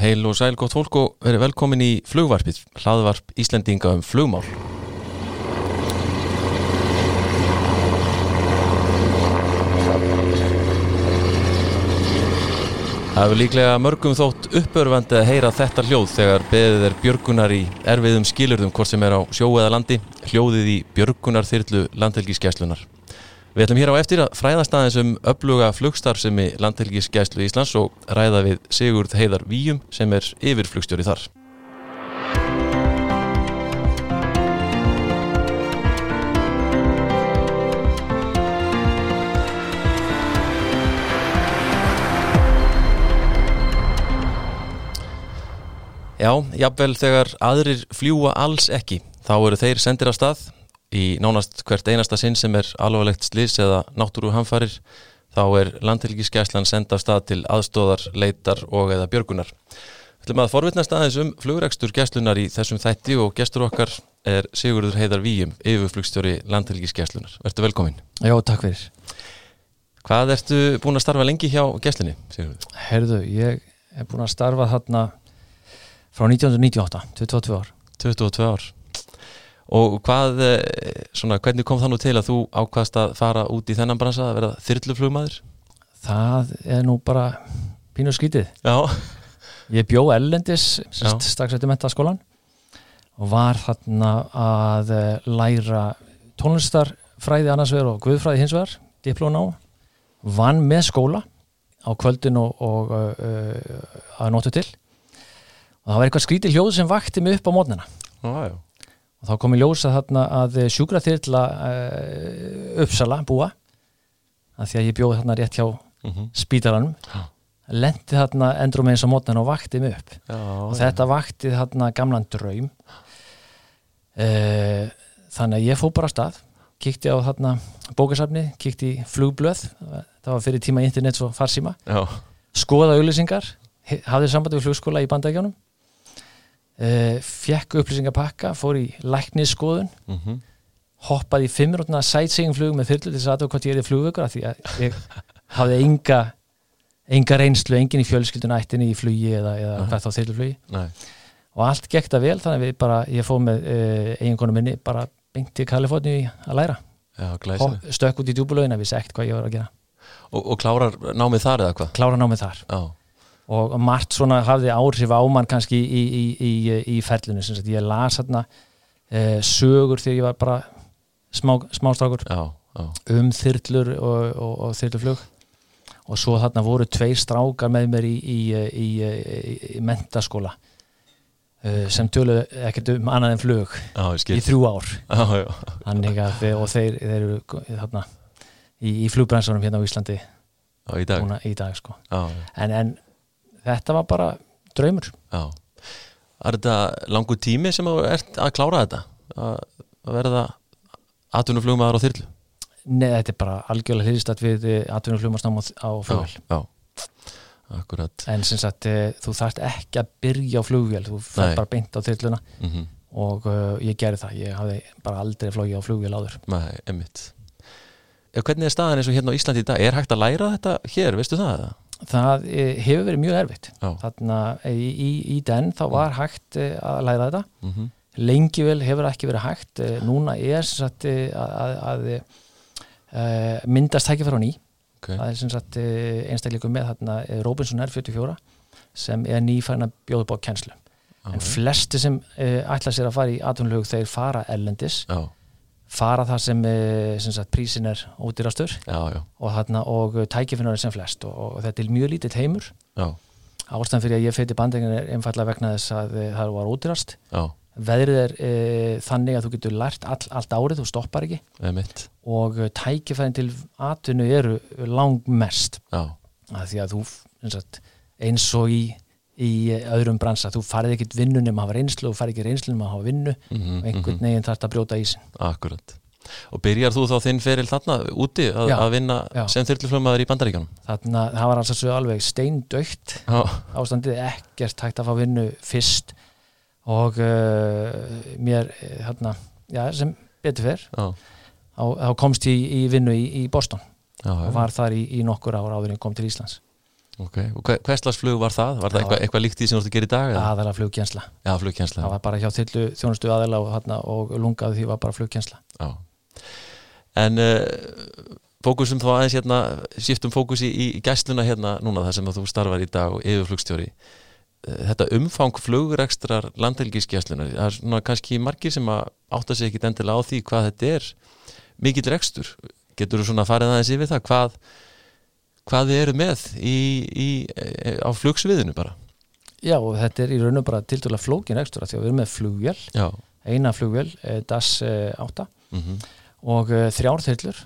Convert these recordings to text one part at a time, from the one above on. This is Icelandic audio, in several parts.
Heil og sæl gott fólk og verið velkomin í flugvarpið, hlaðvarp Íslendinga um flugmál. Það hefur líklega mörgum þótt uppörfandi að heyra þetta hljóð þegar beðið er björgunar í erfiðum skilurðum hvort sem er á sjó eða landi, hljóðið í björgunarþyrlu landhelgiskeslunar. Við ætlum hér á eftir að fræðast aðeins um uppluga flugstarfsemi landhelgiskeslu Íslands og ræða við Sigurd Heiðar Víum sem er yfirflugstjóri þar. Já, jafnvel þegar aðrir fljúa alls ekki, þá eru þeir sendir af stað í nánast hvert einasta sinn sem er alvarlegt slis eða náttúruhamfarir, þá er landhelgiskeslan senda stað til aðstóðar, leitar og eða björgunar. Við ætlum að forvitnast aðeins um flugrekstur geslunar í þessum þætti og gestur okkar er Sigurður Heiðar Víum, yfirflugstjóri landhelgiskeslunar. Vertu velkomin. Já, takk fyrir. Hvað ertu búin að starfa lengi hjá geslunni, Sigurður? Herðu, ég er búin að starfa þarna frá 1998, 22 ár 22 ár og hvað, eh, svona, hvernig kom það nú til að þú ákvaðst að fara út í þennan bransa að vera þyrluflugmaður? Það er nú bara pínu skítið Já. Ég bjó ellendis strax eftir mentaskólan og var þarna að eh, læra tónlistarfræði annars vegar og guðfræði hins vegar diplón á, vann með skóla á kvöldin og, og uh, að nótu til. Og það var eitthvað skrítið hljóð sem vakti mig upp á mótnina ah, og þá kom ég ljósa þarna að sjúkraþyrla uh, uppsala búa að því að ég bjóði þarna rétt hjá mm -hmm. spítalanum ah. lendi þarna endrum eins á mótnina og vakti mig upp Já, og þetta vakti þarna gamlan draum uh, þannig að ég fó bara stað kíkti á þarna bókasafni kíkti í flugblöð það var fyrir tíma internet og farsíma Já. skoða auðlýsingar hafði sambandi við flugskóla í bandækjónum fekk upplýsingapakka fór í læknisskoðun. Mm -hmm. hoppaði í fimmrútna sightseeingflug með þyrlu til þess aðtöku hvort ég er í flugvökur því að ég hafði enga enga reynslu, engin í fjölskyldun ættinni í flugi eða, eða uh -huh. hvað þá þyrluflugi og allt gekk það vel þannig að við bara, ég fóð með uh, eiginkonu minni bara beint í Kaliforni að læra. Já, stökk út í djúbulögin að við segt hvað ég var að gera. Og, og klárar námið þar eða hvað? Klárar námið þar. Já og margt svona hafði áhrif á mann kannski í, í, í, í ferlinu. Sem sagt ég las hérna e, sögur þegar ég var bara smá, smástrákur. Um þyrlur og, og, og þyrluflug. Og svo þarna voru tveir strákar með mér í mentaskóla e, sem töluðu ekkert um annað en flug já, í þrjú ár. Já. Við, og þeir, þeir eru þarna í flugbransunum hérna á Íslandi. Í dag, Búna, í dag sko. en, en þetta var bara draumur. Já, er þetta langu tími sem þú ert að klára þetta? Að, að verða atvinnuflugmaður á þyrlu? Nei, þetta er bara algjörlega hlýðist við atvinnuflugmaðsnáma á flugvel Já, já, akkurat. En sem sagt, e, þú þarft ekki að byrja á flugvel, þú fær bara beint á þyrluna. Mm -hmm. og uh, ég gerði það, ég hafði bara aldrei flógi á flugvel áður. Nei, emitt Hvernig er staðan eins og hérna á Íslandi í dag? Er hægt að læra þetta hér, veistu það? Það eh, hefur verið mjög erfitt. Þannig að í, í, í den þá var hægt eh, að læra þetta. Mm -hmm. lengi vel hefur ekki verið hægt. Eh, núna er sagt, að, að, að myndast tækifæra á ný. Okay. það er sagt, einstakleikum með þarna, Robinson R44 sem er nýfærin að bjóða bá kennslu. Ah, en flesti sem ætla sér að fara í atvinnulög þeir fara ellendis Já fara það sem, eh, sem sagt, prísin er ódýrastur. Og, og tækifinnar er sem flest og, og þetta er mjög lítill heimur. Já. ástæðan fyrir að ég feiti bandingin er einfallega vegna þess að eh, það var ódýrast. Já. veðrið er e, þannig að þú getur lært all, allt árið, þú stoppar ekki. Emitt. og tækifærin til atvinnu eru langmest. Að því að þú sagt, eins og í í öðrum bransa, þú farið ekkert vinnu nema að hafa reynslu og farið ekki reynslu nema að hafa vinnu mm -hmm, og einhvern mm neginn þarf þetta að brjóta ísin Akkurat, og byrjar þú þá þinn feril þarna úti að, já, að vinna já. sem þyrluflömaður í bandaríkanum? Þarna, það var alls að alveg steindaukt ástandið ekkert hægt að fá vinnu fyrst. Og uh, mér þarna, já, sem betur fyrr þá komst ég í, í vinnu í, í Boston já, og var þar í, í nokkur ára áður en kom til Íslands Ok, og hvað slags flug var það? Var það eitthvað, eitthvað líkt í sem þú ætti að gera í dag? Aðalega flugkjensla Já, flugkjensla Það var bara hjá þillu þjónustu aðalega og, og lungaði því var bara flugkjensla Já. En uh, fókusum þá aðeins hérna skiptum fókus í, í gæsluna hérna núna þar sem þú starfar í dag og yfirflugstjóri. Uh, Þetta umfang flugrekstrar landhelgiskjæslunar það er svona kannski margir sem átta sig ekki endilega á því hvað þetta er mikill rekstur. Getur þú svona farið aðeins yfir það hvað hvað þið eru með í, í, á flugsviðinu bara Já þetta er í raun og bara til dæla flókin ekstra því að við erum með flugvél Já. eina flugvél, eh, DAS 8 mm -hmm. og uh, þrjárþyrlur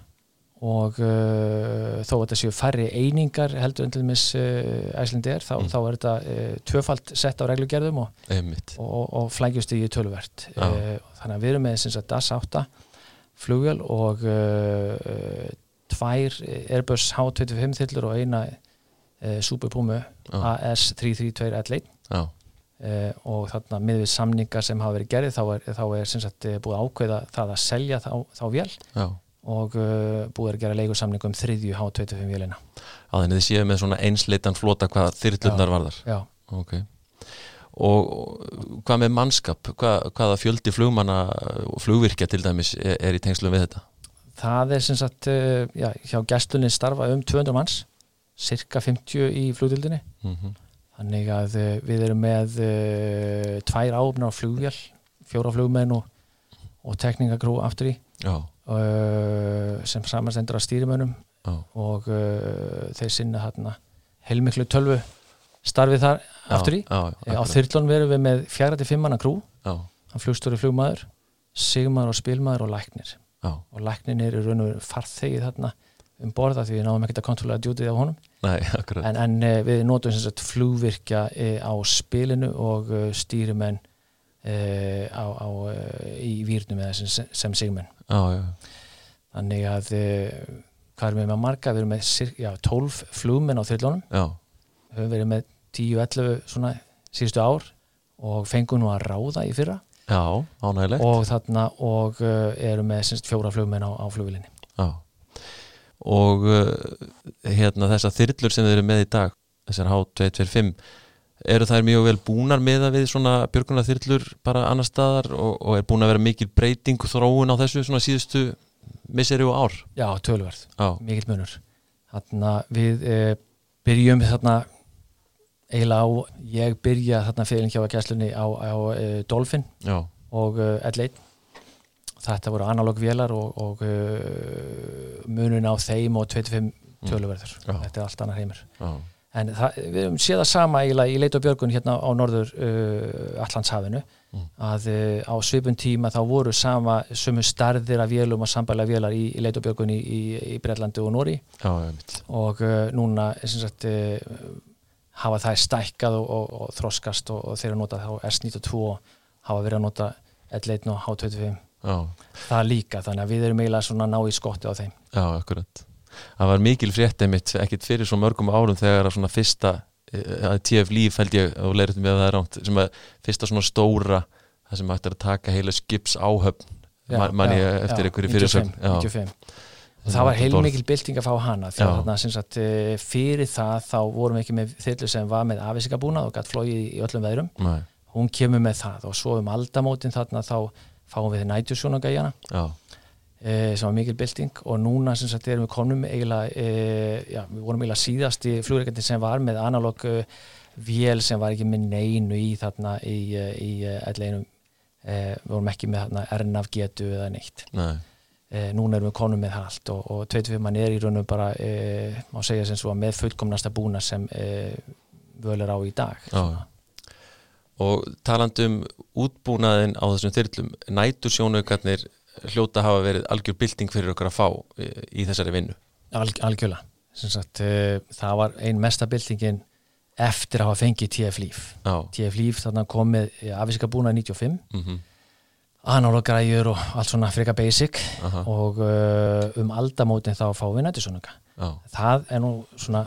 og uh, þó að þetta séu færri einingar heldur enn til mis uh, æslindi er þá, mm. þá er þetta tvöfalt sett á reglugerðum og, og, og flægjust í töluvert þannig að við erum með DAS 8 flugvél og tvær Airbus H25 þillur og eina e, Super Puma AS33211 e, og þarna með við samningar sem hafa verið gerðið þá er, þá er sagt, eh, búið ákveða það að selja þá, þá vél Já. og uh, búið að gera leikursamning um þriðju H25 vélina. Á þenni þið séu með svona einsleitan flota hvað þyrlunar varðar? Já. Okay. og hvað með mannskap? Hvað, hvaða fjöldi flugmanna og flugvirkja til dæmis er, er í tengslum við þetta? Það er sem sagt uh, já, hjá gæstunni starfa um 200 manns cirka 50 í flugdildinni mm -hmm. þannig að uh, við erum með uh, tvær áfnar á flugvél fjóra flugmenn og, og tekningagrú aftur í. Sem samanstendur af stýrimönnum og þeir sinna hérna heilmiklu tölvu starfið þar já, aftur í. já, á þyrlun verum við með fjara til fimmanna grú hann flugstóri flugmaður sigmaður og spilmaður og læknir Já. og læknin er í raun og farþegið þarna um borða því við náðum ekkert að kontrollera djútið á honum. Nei, en, en eh, við nótum sem sagt flugvirkja e, á spilinu og e, stýrumenn e, á, á, í výrnum sem, sem sigmenn þannig að hvað erum við með marga, við erum með já, 12 flugmenn á þjóðlunum við höfum verið með 10-11 svona síðustu ár og fengum nú að ráða í fyrra Já, ánægilegt. Og þarna og uh, eru með semst, fjóra flugmenn á, á flugvilinni. Já. Og uh, hérna þessar þyrllur sem þið eru með í dag, þessar H225, eru þær mjög vel búnar með að við svona björgunar þyrllur bara annar staðar og, og er búin að vera mikil breyting þróun á þessu svona síðustu misseri og ár? Já, tölverð. Mikil munur. Þarna við eh, byrjum þarna eiginlega á, ég byrja þarna fyrir hjá að gæslunni á, á uh, Dolphin Já. og uh, L1 þetta voru analóg vélar og, og uh, munun á þeim og 25 mm. töluverður mm. þetta er allt annar heimur Já. en það, við höfum séð það sama eiginlega í leit og björgun hérna á norður Allandshafinu mm. að á svipun tíma þá voru sama sumu starðir af vélum og sambæla vélar í, í leit og björgun í, í, í Breitlandi og Nóri og núna sem sagt hafa það stækkað og, og, og þroskast og, og þeir eru notað á S92 hafa verið að nota L1 og H25 Já. það líka, þannig að við erum eiginlega svona ná í skotti á þeim. Já, akkurat. Það var mikil fréttið mitt, ekkit fyrir svo mörgum árum þegar að svona fyrsta, að eh, TF Líf held ég, og leiritum við að það er ránt sem að fyrsta svona stóra það sem ætti að taka heila skips áhöfn manni eftir einhverju fyrirsögn. 95 það var heilmikil bylting að fá hana því að sagt, eh, fyrir það þá vorum við ekki með þillu sem var með afvísingabúnað og gætt flóið í öllum veðrum. Nei. hún kemur með það og svo um aldamótin þarna þá fáum við nætjusjónagæjana e, sem var mikil bylting. Og núna sagt erum við komnum eiginlega, e, já, við vorum eiginlega síðast í flugreikandi sem var með analóg e, vél sem var ekki með neinu í þarna í, í elleinum við vorum ekki með þarna RNAV getu eða neitt. Nei e, núna erum við konum með allt og, og 25 mann er í raunum bara e, má segja sem svo með fullkomnasta búna sem e, völu er á í dag og talandum útbúnaðin á þessum þyrlum nætur sjónaukarnir hljóta hafa verið algjör bilding fyrir okkar að fá í þessari vinnu. Alg, algjörlega. Sagt, það var ein mesta bildingin eftir að hafa fengið TF Líf TF Líf þarna komið afíska búnað 95 mhm. mm analogræjur og allt svona frika basic Aha. og uh, um aldamótin þá fáum við nættisónunga það er nú svona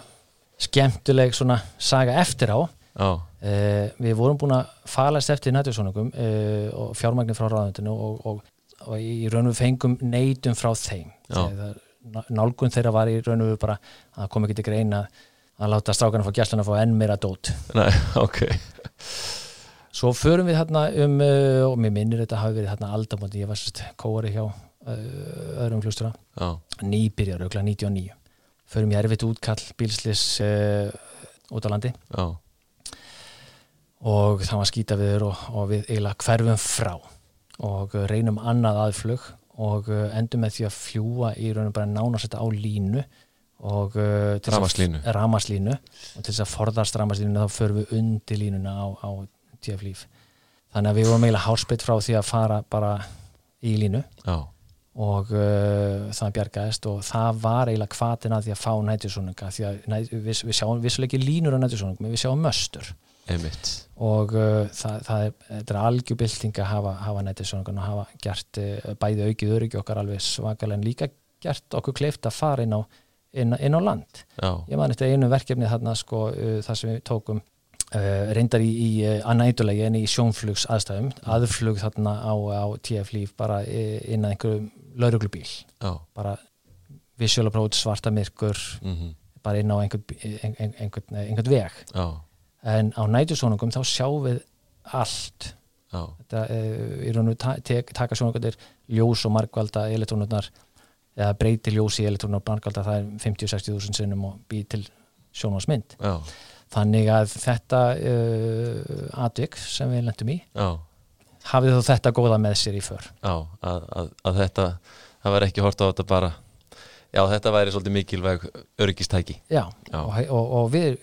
skemmtileg svona saga eftir á. Uh, við vorum búin að falast eftir nættisónungum uh, og fjármagnir frá ráðundinu og, og, og í raun og við fengum neitum frá þeim. Nálgun þeirra var í raun og við bara að koma ekki til greina að láta strákarna fá gæslan að fá enn meira dót. Nei, ok Svo förum við hérna um uh, og mér minnir þetta hafi verið hérna aldamóti ég var sérst kóari hjá uh, öðrum hlustura nýbyrjar, aukla 99 förum ég erfitt útkall bílslis uh, út á landi. Já. og það var skýta viður og, og við eiginlega hverfum frá. Og reynum annað aðflug og endum með því að fljúa í raunum bara nánast á línu og uh, ramaslínu og til þess að forðast ramaslínu þá förum við undir línuna á, á TF-líf þannig að við vorum eiginlega hálspitt frá því að fara bara í línu Já. og uh, það bjargaðist og það var eiginlega kvatina því að fá nætjusónunga því að næ, við, við sjáum vissulega ekki línur á nætjusónungum, við sjáum möstur Einmitt. og uh, það, það er, er algjörbylting að hafa, hafa nætjusónungan og hafa gert uh, bæði aukið öryggi okkar alveg svakalega en líka gert okkur kleift að fara inn á, inn, inn á land Já. ég man eftir einu verkefni þarna sko, uh, þar sem við tókum Uh, reyndar í, í uh, annætulegi en í sjónflugs aðstæðum mm. aðflug þarna á, á TF líf bara inn að einhverjum lauruglubíl bara visualaprót svarta myrkur mm -hmm. bara inn á einhvern, einhvern, einhvern, einhvern veg Já. en á nætusónungum þá sjáum við allt Já. þetta uh, raun og ta taka sjónungundir ljós og markvalda elektrónurnar eða breyti ljós í elektrónunar markvalda það er 50-60 þúsund sinnum og býð til sjónvarsmynd Já þannig að þetta uh, atvik sem við lendum í Já. hafið þú þetta góða með sér í för Já, að, að, að þetta það var ekki hort á þetta bara já, þetta væri svolítið mikilvæg öryggistæki Já, já. Og, og, og við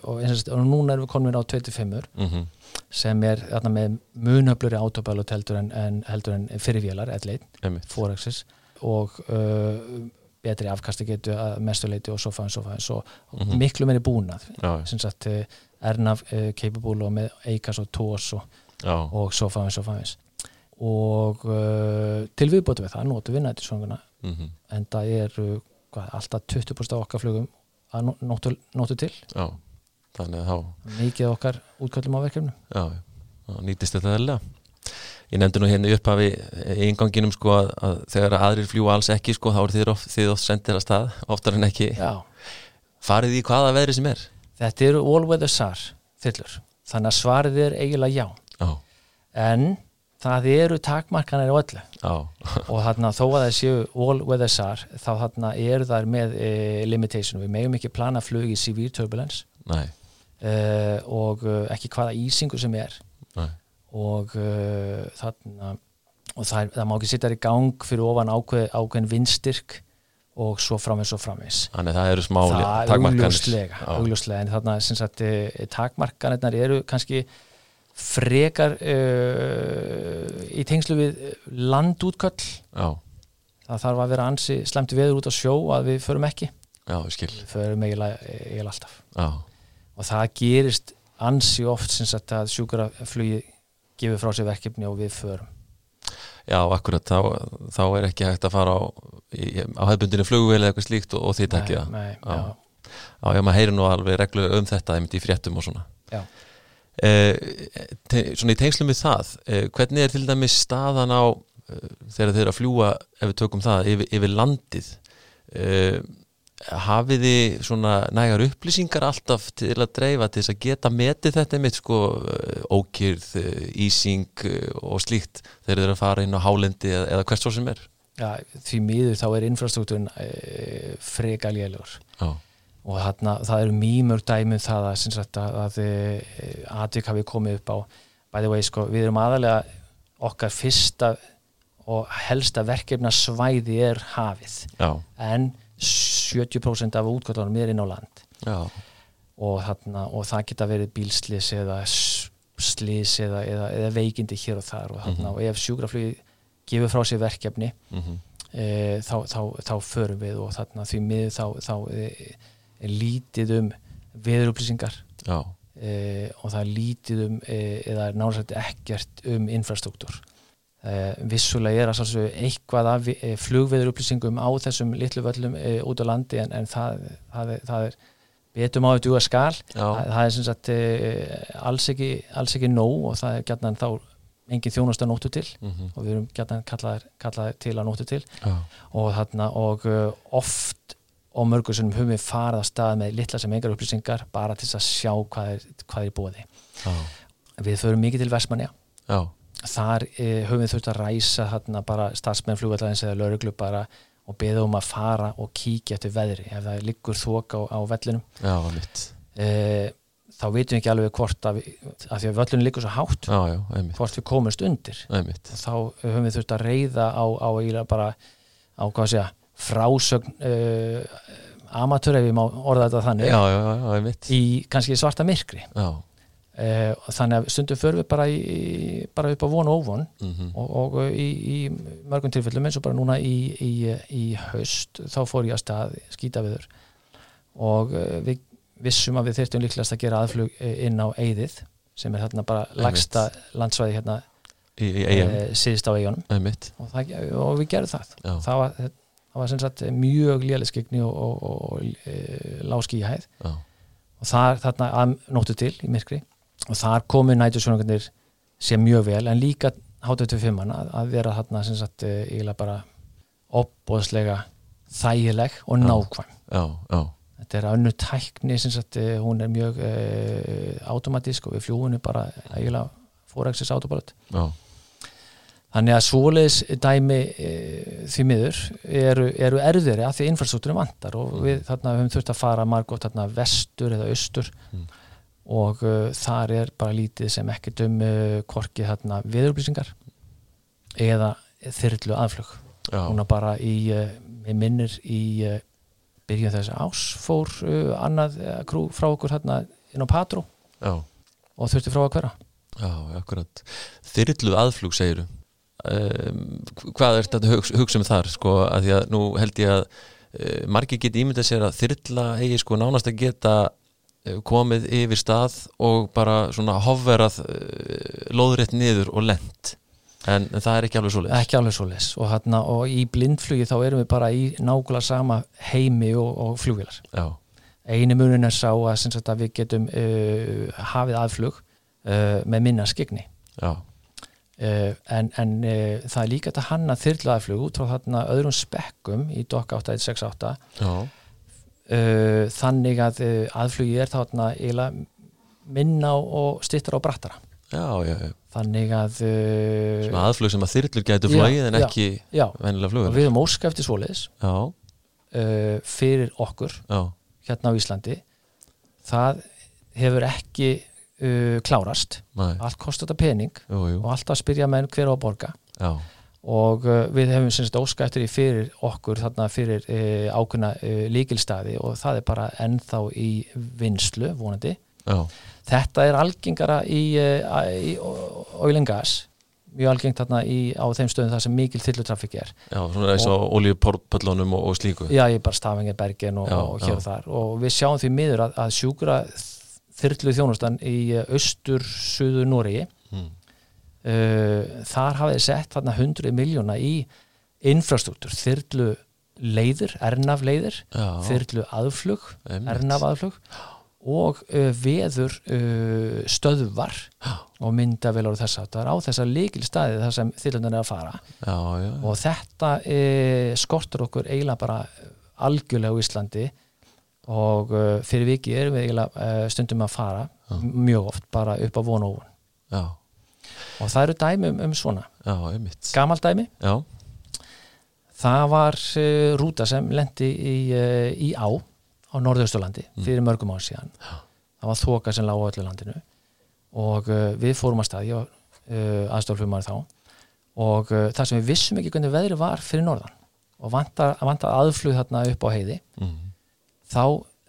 og, og núna erum við komin á 25 mm -hmm. sem er þarna, með munöfluri autopilot heldur en, en, heldur en fyrirvélar, L1, Forexis og uh, betri afkasti getu að mestuleiti og svo fæðins og fæðins og mm -hmm. miklu meiri búnað. Sem sagt Ernaf uh, capable og með Eikas og Tós og, og svo fæðins og fæðins og uh, til viðbótu við það notu við nættisvanguna mm -hmm. en það er hvað, alltaf 20% af okkar flugum að notu, notu til. Já, þannig að þá mikið okkar útkvöldum á verkefnu Já, nýtist þetta eða Ég nefndi nú hérna upp af í einganginum sko að, að þegar aðrir fljúa alls ekki sko þá er þið oft, þið oft sendir að stað oftar en ekki. Já. farið í hvaða veðri sem er? Þetta eru all weather SAR þillur þannig að svarið er eiginlega já, já. en það eru takmarkanir á öllu. Og þarna þó að það séu all weather SAR þá þarna eru þar með e, limitation, við megum ekki plana flug í severe turbulence. E, og ekki hvaða ísingu sem er. Nei og uh, þarna og það, það má ekki sitta í gang fyrir ofan ákveð, ákveðin vindstyrk og svo framins og framins Þannig það eru smá takmarkanir. augljóslega, en þarna sagt, takmarkanirnar eru kannski frekar uh, í tengslu við landútköll. Já. það þarf að vera ansi slemt veður út á sjó að við förum ekki. Já, við förum eiginlega, alltaf. Já. og það gerist ansi oft sagt, að sjúkraflugi gefur frá sér verkefni og við förum. Já, akkurat, þá, þá er ekki hægt að fara á, á hefbundinu flugvel eða eitthvað slíkt og, og því tekja já. já, já, maður heyrir nú alveg reglu um þetta, einmitt í fréttum og svona. Eh, te, Svona í tengslum við það eh, hvernig er til dæmis staðan á eh, þegar þeir að fljúa, ef við tökum það yfir, yfir landið? Eh, hafið þið svona nægar upplýsingar alltaf til að dreifa til þess að geta metið þetta mitt sko ókýrð, ísing og slíkt þegar þeir eru að fara inn á hálendi eða, hvert svo sem er? Já, því miður þá er infrastruktúrin e, freka lélugur og þarna, það eru mýmur dæmið það að, sagt, að, að aðvík hafi komið upp á by the way sko, við erum aðalega okkar fyrsta og helsta verkefna svæði er hafið. Já. en 70% af útkvöldunum er inn á land. Og, þarna, og það geta verið bílslis eða slis eða, eða, eða veikindi hér og þar og, þarna, mm -hmm. og ef sjúkraflögi gefur frá sér verkefni mm -hmm. e, þá, þá, þá förum við og þarna, því miður þá, þá e, er lítið um viðurupplýsingar e, og það er lítið um e, eða náttúrulega ekkert um infrastruktúr vissulega er að eitthvað af uh, flugveður upplýsingum á þessum litlu völlum uh, út á landi en, en það, það, það er betum á þetta úr skál það, það er sem sagt alls ekki, alls ekki nóg og það er gætna þá engin þjónust að nóttu til mm -hmm. og við erum gætna kallaðir, kallaðir til að nóttu til. Já. og, þarna, og oft og mörgur sem höfum við farið að stað með litla sem engar upplýsingar bara til að sjá hvað er, hvað er búið við förum mikið til Vestmanja þar e, höfum við þurft að ræsa þarna bara starfsmenn flugvallarins eða lauruglu bara og beða um að fara og kíkja eftir veðri. Ef það liggur þók á, á vellinum já, e, þá veitum við ekki alveg hvort að, við, að því að völlunum liggur svo hátt já, já, hvort við komumst undir. Einmitt. þá höfum við þurft að reyða á, á bara á að frásögn uh, amatör ef ég má orða þetta þannig já, já, já, í kannski svarta myrkri uh, þannig að stundum förum við bara, í, bara upp á von og óvon mm -hmm. og, og í, í mörgum tilfellum eins og bara núna í, í haust þá fór ég að stað skýta viður og uh, við vissum að við þurftum líklegast að gera aðflug inn á Eidið sem er hérna bara lagsta landsvæði hérna síðist á eigunum og, og við gerum það. Það var það var sem sagt mjög léliskegni og, og, og e, láski í hæð Já. og það er þarna að nóttu til í myrkri og þar komu nætursvönungarnir sem mjög vel en líka hátuð til fimmann að, að vera þarna sem sagt e, eiginlega bara opbóðslega þægileg og nákvæm. Já, já. Þetta er önnu tækni sem sagt e, hún er mjög e, automatísk og við fljúinu bara eiginlega fóræksis autopilot. Já. Þannig að svoleiðis dæmi e, því miður eru, eru erðiri að því infrastruktúrin vantar og mm. við þarna höfum þurft að fara margótt þarna vestur eða austur. Mm. Og uh, þar er bara lítið sem ekkert um uh, korki þarna viðurblýsingar eða þyrrlu aðflug. Núna bara í, uh, minnir í byrjun þess að ás fór annað krú frá okkur þarna inn á Patró Já. og þurfti frá að hverja. Já, akkurat. Þyrrlu aðflug segiru Um, hvað er þetta hugsa, hugsa um þar sko að því að nú held ég að uh, margir geti ímyndað sér að þyrla eigi sko nánast að geta uh, komið yfir stað og bara svona hofverað uh, loðrétt niður og lent. En, en það er ekki alveg svo les ekki alveg svo les og, hérna, og í blindflugi þá erum við bara í nákvæmlega sama heimi og, og flugvilar eini munin er sá að, að við getum hafið aðflug með minna skegni já. Uh, en, en uh, það er líka þetta hanna þyrlaðflug út frá þarna öðrum spekkum í DOC 8168 uh, þannig að aðflugi er þarna eiginlega minna og stittar á brattara. Já, já, já. þannig að Svona aðflug sem að þyrlur getur flagið en ekki vennilega flugur og við erum óskæfti svoleiðis. Fyrir okkur hérna á Íslandi. Það hefur ekki uh, klárast. Nei. allt kostar þetta pening jú, jú. og alltaf spyrja menn hver á að borga. Já. Og uh, við hefum semst óskættur í fyrir okkur þarna fyrir uh, ákveðna uh, líkilstaði og það er bara ennþá í vinslu vonandi. Já. þetta er algengara í, í oil and gas mjög algengt þarna í, á þeim stöðum þar sem mikil þillutrafík er. Já, svona eins og oljupörlunum og, og slíku. Já, ég er bara Stafingi, Bergen og, já, og hér og þar. Og við sjáum því miður að, að sjúkura þyrlu þjónustan í austur suðu Nóri mm. Uh, þar hafið sett þarna 100 miljóna í infrastruktúr, þyrlu leiður, ernaf leiður þyrlu aðflug, ernaf aðflug og uh, veður uh, stöðvar já. og myndavelar og þess að það er á þessa líkil staði þar sem þyrlunan er að fara. Já, já, og þetta skortur okkur eiginlega bara algjörlega á Íslandi og fyrir viki erum við uh, stundum að fara Já. mjög oft bara upp á von og von og það eru dæmi um, um svona. Gamal dæmi. Já. það var uh, rúta sem lendi í, uh, í á á Norðausturlandi mm. fyrir mörgum ár síðan. Já. það var þoka sem lág á öllu landinu. Og uh, við fórum að staði aðstoflumar þá. Og það sem við vissum ekki hvernig veðri var fyrir norðan og vantar, vantar aðflug þarna upp á heiði mm. þá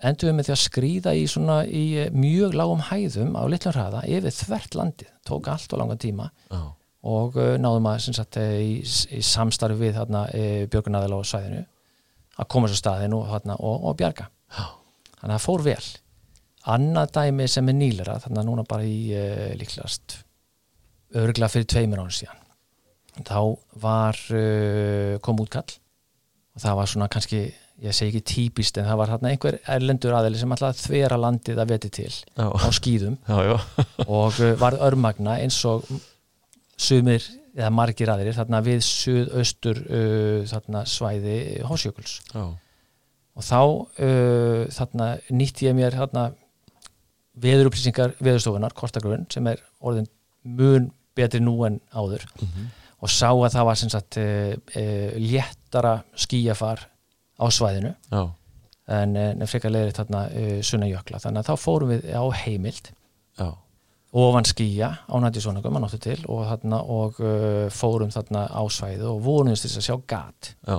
endur við með því að skrýða í, svona, í eh, mjög lágum hæðum á litlum hraða yfir þvert landið, tók allt og langan tíma oh. og uh, náðum að sagt, eh, í, í samstarfi við uh, björgunadal á sæðinu að koma svo staðinu og, og, og bjarga oh. þannig að það fór vel annað dæmi sem er nýlera þannig að núna bara í uh, líklegast örgla fyrir tveimur án síðan þá var kom útkall og það var svona kannski ég segi ekki típist en það var hérna einhver erlendur aðeili sem alltaf þvera landið að veti til já. á skýðum já, já. og uh, var örmagna eins og sumir eða margir aðeirir þarna við suðaustur uh, þarna svæði Hósjökuls og þá uh, þarna nýtti ég mér þarna veðurupplýsingar veðurstofunar, Kortagrun sem er orðin mun betri nú en áður mm -hmm. og sá að það var sem sagt uh, léttara skíjafar á svæðinu Já. en nefnir frekar leiðir þarna sunna jökla, þannig að þá fórum við á heimild Já ofan skýja á nættisvoningum að náttu til og, þarna, og uh, fórum þarna á svæðu og vorum þess að sjá gat Já.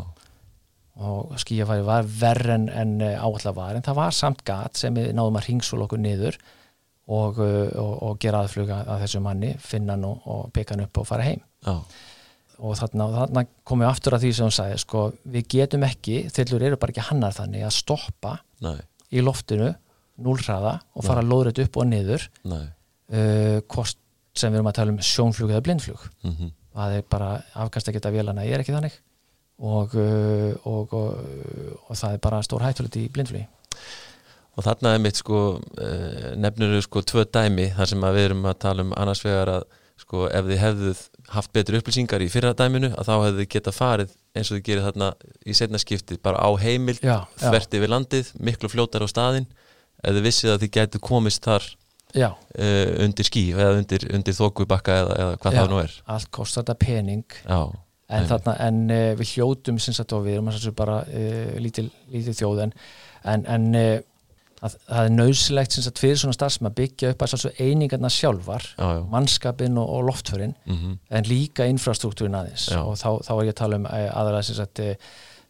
og skýjafæri var verð en, en uh, áallar var en það var samt gat sem við náðum að ringsól okkur niður og, uh, og, og gera aðfluga að þessu manni finna hann og byggja hann upp og fara heim Já. Og þarna, þarna komum við aftur að því sem hún sagði sko, við getum ekki, þillur eru bara ekki hannar þannig að stoppa Nei. í loftinu núlraða og fara þetta upp og niður uh, kost sem við erum að tala um sjónflug eða blindflug. Mm -hmm. það er bara afkast að geta vélana ég er ekki þannig. Og, uh, og, og, og það er bara stór hættulegt í blindflugi. Og þarna er mitt sko uh, nefnur sko tvö dæmi þar sem við erum að tala um annars vegar að sko ef þið hefðuð haft betri upplýsingar í fyrra dæminu að þá hefðu þið geta farið eins og þið gerir þarna í setna skipti bara á heimild, þvert yfir landið miklu fljótar á staðin þið vissið að þið getur komist þar uh, undir skí eða undir, undir þókubakka eða, eða hvað Já, það nú er. allt kostar þetta pening. Já, en, þarna, en uh, við hljótum sagt, við erum bara uh, lítil, lítil þjóð en, en, en að, það er nöðsilegt sagt, fyrir svona starfsum að byggja upp að einingarna sjálfar já, já. mannskapin og, og loftförin mm -hmm. en líka infrastruktúrin aðeins. Já. og þá, þá er ég að tala um aðalega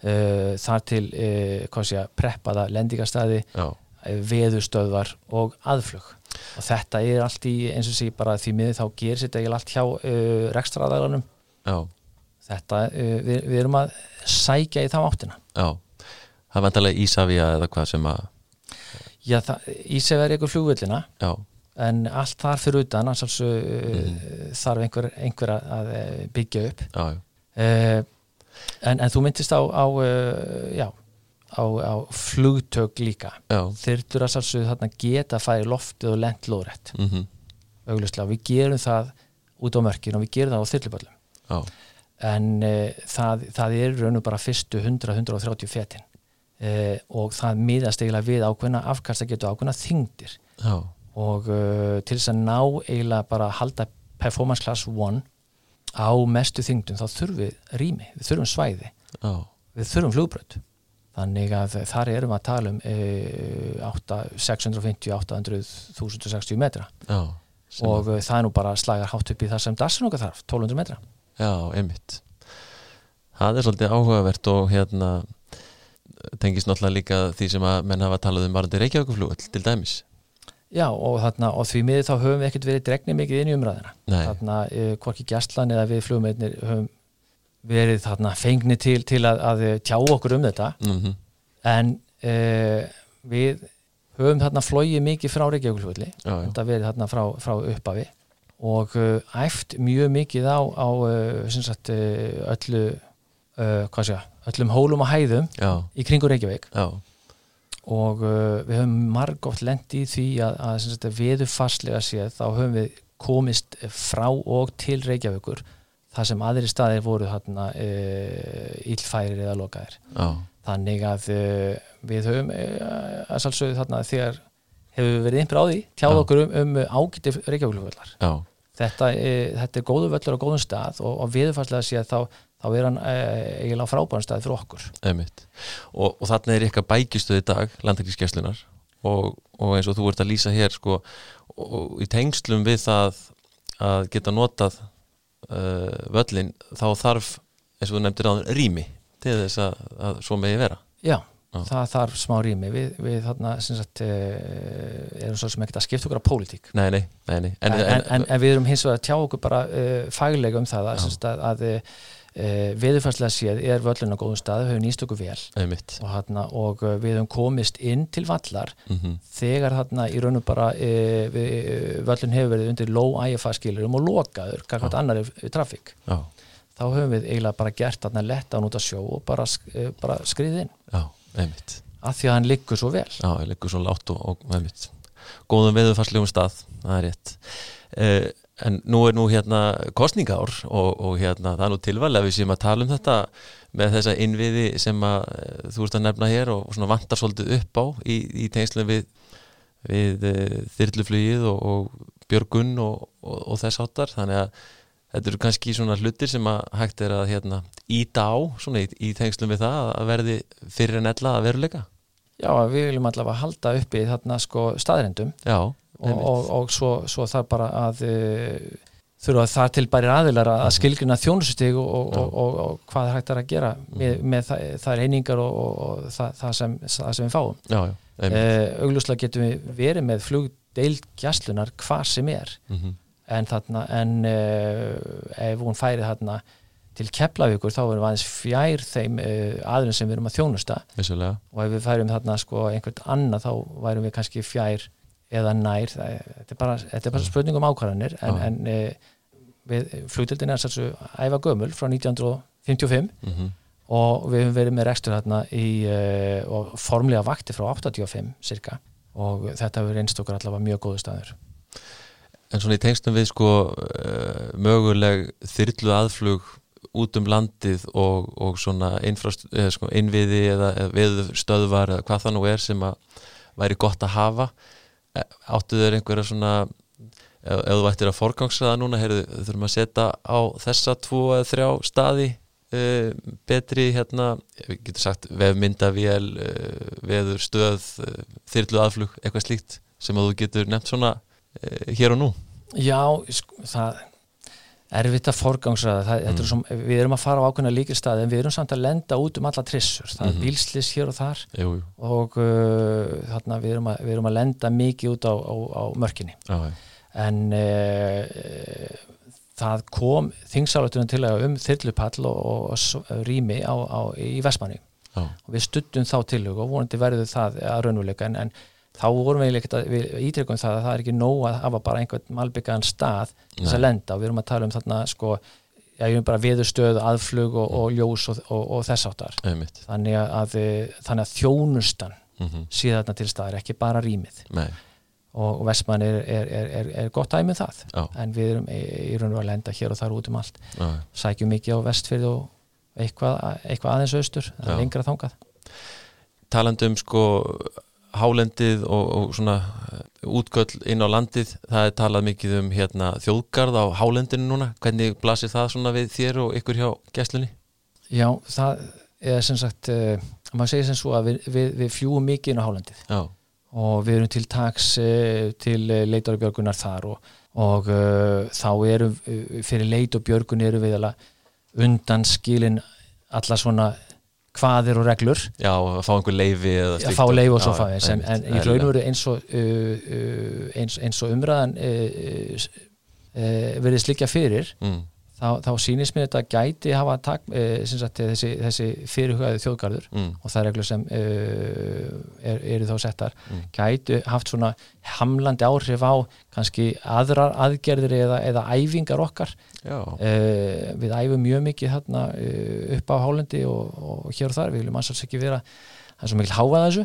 uh, þar til uh, sé, preppaða lendingastæði veðustöðvar og aðflug. Og þetta er allt í eins og sé bara því miður þá gerir þetta eiginlega allt hjá rekstraðagalunum þetta, við, við erum að sækja í þá áttina. Já, það er vantilega Ísafja eða hvað sem að Já, Ísafja er ykkur flugvillina Já. en allt þar fyrir utan uh, mm. þarf einhver, einhver að uh, byggja upp. Já. Uh, en, en þú myndist á, á uh, á, á flugtök líka. Þyrtur að þarna geta að færi loftið og lent lóðrætt mm -hmm. við gerum það út á mörkin og við gerum það á þyrluböllum. En e, það, það er raun og bara fyrstu 100-130 fetin e, og það miðast eiginlega við ákveðna afkast að geta ákveðna þingdir Já. og e, til þess að ná eiginlega bara að halda performance class 1 á mestu þingdum þá þurfum við rými, við þurfum svæði. Já. við þurfum flugbröð þannig að þar erum við að tala um e, 650-800.060 metra. Já, og e, það er nú bara slagar hátt upp í það sem dassin okkar þarf, 1200 metra. Já, einmitt. Það er svolítið áhugavert og hérna tengist náttúrulega líka því sem að menn hafa talað um varandi Reykjavíkuflúð til dæmis. Já, og, þarna, og því miður þá höfum við ekkert verið dregnið mikið inn í umræðina þarna, e, hvorki gæstlan eða við flugmeitnir höfum verið þarna fengni til, til að, að tjá okkur um þetta. Mm -hmm. en uh, við höfum þarna flóið mikið frá Reykjavík þetta verið þarna frá, frá uppafi og uh, æft mjög mikið á, á uh, sagt, öllu sé, öllum hólum og hæðum Já. í kringur Reykjavík Já. og við höfum margótt lend í því að, að viðufarslega séð þá höfum við komist frá og til Reykjavíkur það sem aðri staðir voru hérna e, ílfærir eða lokaðir oh. þannig að e, við höfum e, að sálsögðu þarna þegar hefur verið einhver á því tjáð okkur um, um ágæti reykjaflugvöllar oh. þetta, þetta er góðu völlur á góðum stað og, og viðfarslega sé að þá, þá er hann eiginlega frábæðan stað fyrir okkur. Og, og þarna er eitthvað bækistuð í dag landakrískjæslunar og, og eins og þú ert að lýsa hér sko, og í tengslum við það að geta notað uh, völlin þá þarf, eins og þú nefndir á rými til þess að, að svo megi vera. Já, Já. það þarf smá rými. Við, við þarna sagt, uh, erum svo sem ekkert að skipta okkur á pólitík. Nei, nei, nei, en, en, en, en við erum hins vegar að tjá okkur bara uh, faglega um það að, að, að Uh, viðurfærslega séð er völlun á góðum stað, við höfum nýst okkur vel. Og, hana, og uh, við höfum komist inn til vallar mm -hmm. þegar þarna í raunum bara uh, við, völlun hefur verið undir low IFA skilurum og lokaður, kakvært annar trafík, þá höfum við eiginlega bara gert þarna letta án út að sjó og bara, bara skriðið inn. Já, að því að hann liggur svo vel. Já, hann liggur svo látt og, og góðum viðurfærslegum stað, það er rétt En nú er nú hérna kostningár og, og hérna það er nú tilvæglega við séum að tala um þetta með þessa innviði sem að eh, þú ert að nefna hér og svona vantar svolítið upp á í, í tengslu við, við uh, þyrluflugið og, og björgun og, og þess áttar þannig að þetta eru kannski svona hlutir sem að hægt er að hérna íta á svona í, í tengslu við það að verði fyrir en ella að veruleika. Já, við viljum allavega halda uppi þarna sko staðrendum. Já og, og, og svo, svo það bara að uh, þurfa það til bæri aðilar að mhm. skilgrina þjónususteg og, og hvað það hægt er að gera með, mhm. með það, það er einingar og það, það, sem, það sem við fáum já, já, uh, auglúslega getum við verið með flugdeilgjastlunar hvað sem er mm -hmm. en, þarna, en uh, ef hún færi þarna til Keflavíkur þá erum við aðeins fjær þeim aðlun sem við erum að þjónusta Vissulega. og ef við færum þarna sko einhvert annað þá værum við kannski fjær eða nær, það, þetta er bara, þetta er bara spurning um ákvarðanir en, en e, við flugtildin er svolítið æfa gömul frá 1955 mm -hmm. og við hefum verið með rekstur hérna í e, og formlega vakti frá 85 cirka og þetta hefur einst okkur allavega mjög góðu staður. En svona í tengstum við sko e, möguleg þyrlu aðflug út um landið og, og svona eða, sko, innviði eða, eða viðstöðvar eða hvað það nú er sem að væri gott að hafa áttu þeir einhverja svona ef, þú ættir að forgangsraða núna heyrðu, þurfum að setja á þessa tvo eða þrjá staði uh, betri hérna við getum sagt vefmyndavél uh, veður, stöð, uh, þyrlu aðflug eitthvað slíkt sem að þú getur nefnt svona hér og nú? Já, sko, það erfitt að forgangsraða mm. er við erum að fara á ákveðna líkistæði en við erum samt að lenda út um alla trissur það mm er mhm. bílslis hér og þar jú, jú. og uh, þarna við erum, að, við erum að lenda mikið út á, á, á mörkinni ah, en uh, það kom þingsálutunum til að um þyrlupall og, og, og rými á, í Vestmanni ah. og við stuttum þá til og vonandi verður það að raunveruleika en, en þá vorum við við ítryggum það að það er ekki nóg að hafa bara einhvern malbyggaðan stað þess að lenda. Og við erum að tala um þarna sko, já ég er bara viðurstöð, aðflug og, og ljós og, og, og þess áttar þannig að, þannig að þjónustan mm -hmm. síðan til staðar ekki bara rýmið. Nei. og Vestmann er, er, er, er gott dæmið það. Já. en við erum í, raun og að lenda hér og þar út um allt. Já. sækjum mikið á vestfyrð og eitthvað, eitthvað aðeins austur, er lengra þángað Talandum sko hálendið og, og svona uh, útgöll inn á landið það er talað mikið um hérna, þjóðgarð á hálendinu núna, hvernig blasir það svona við þér og ykkur hjá gæslunni? Já, það er sem sagt uh, maður segir sem svo að við, við, við fljúum mikið inn á hálendið Já. og við erum til tags uh, til leitar og björgunar þar og, og uh, þá erum fyrir leit og björgun erum við undan skilin alla svona hvaðir og reglur. Já, að fá einhver leifi að fá leifi og svo fæðis en, en í raun og veru eins og uh, uh, eins, eins og umræðan uh, uh, uh verið slikja fyrir mm. Þá, þá sýnist mér þetta gæti hafa tak, uh, sagt, þessi, þessi fyrirhugaði þjóðgarður mm. og það er reglur sem er, eru þá settar mm. gæti haft svona hamlandi áhrif á kannski aðrar aðgerðir eða, eða æfingar okkar Uh, við æfum mjög mikið uh, upp á hálendi og, og hér og þar, við viljum ansvars ekki vera það er svo mikil háað þessu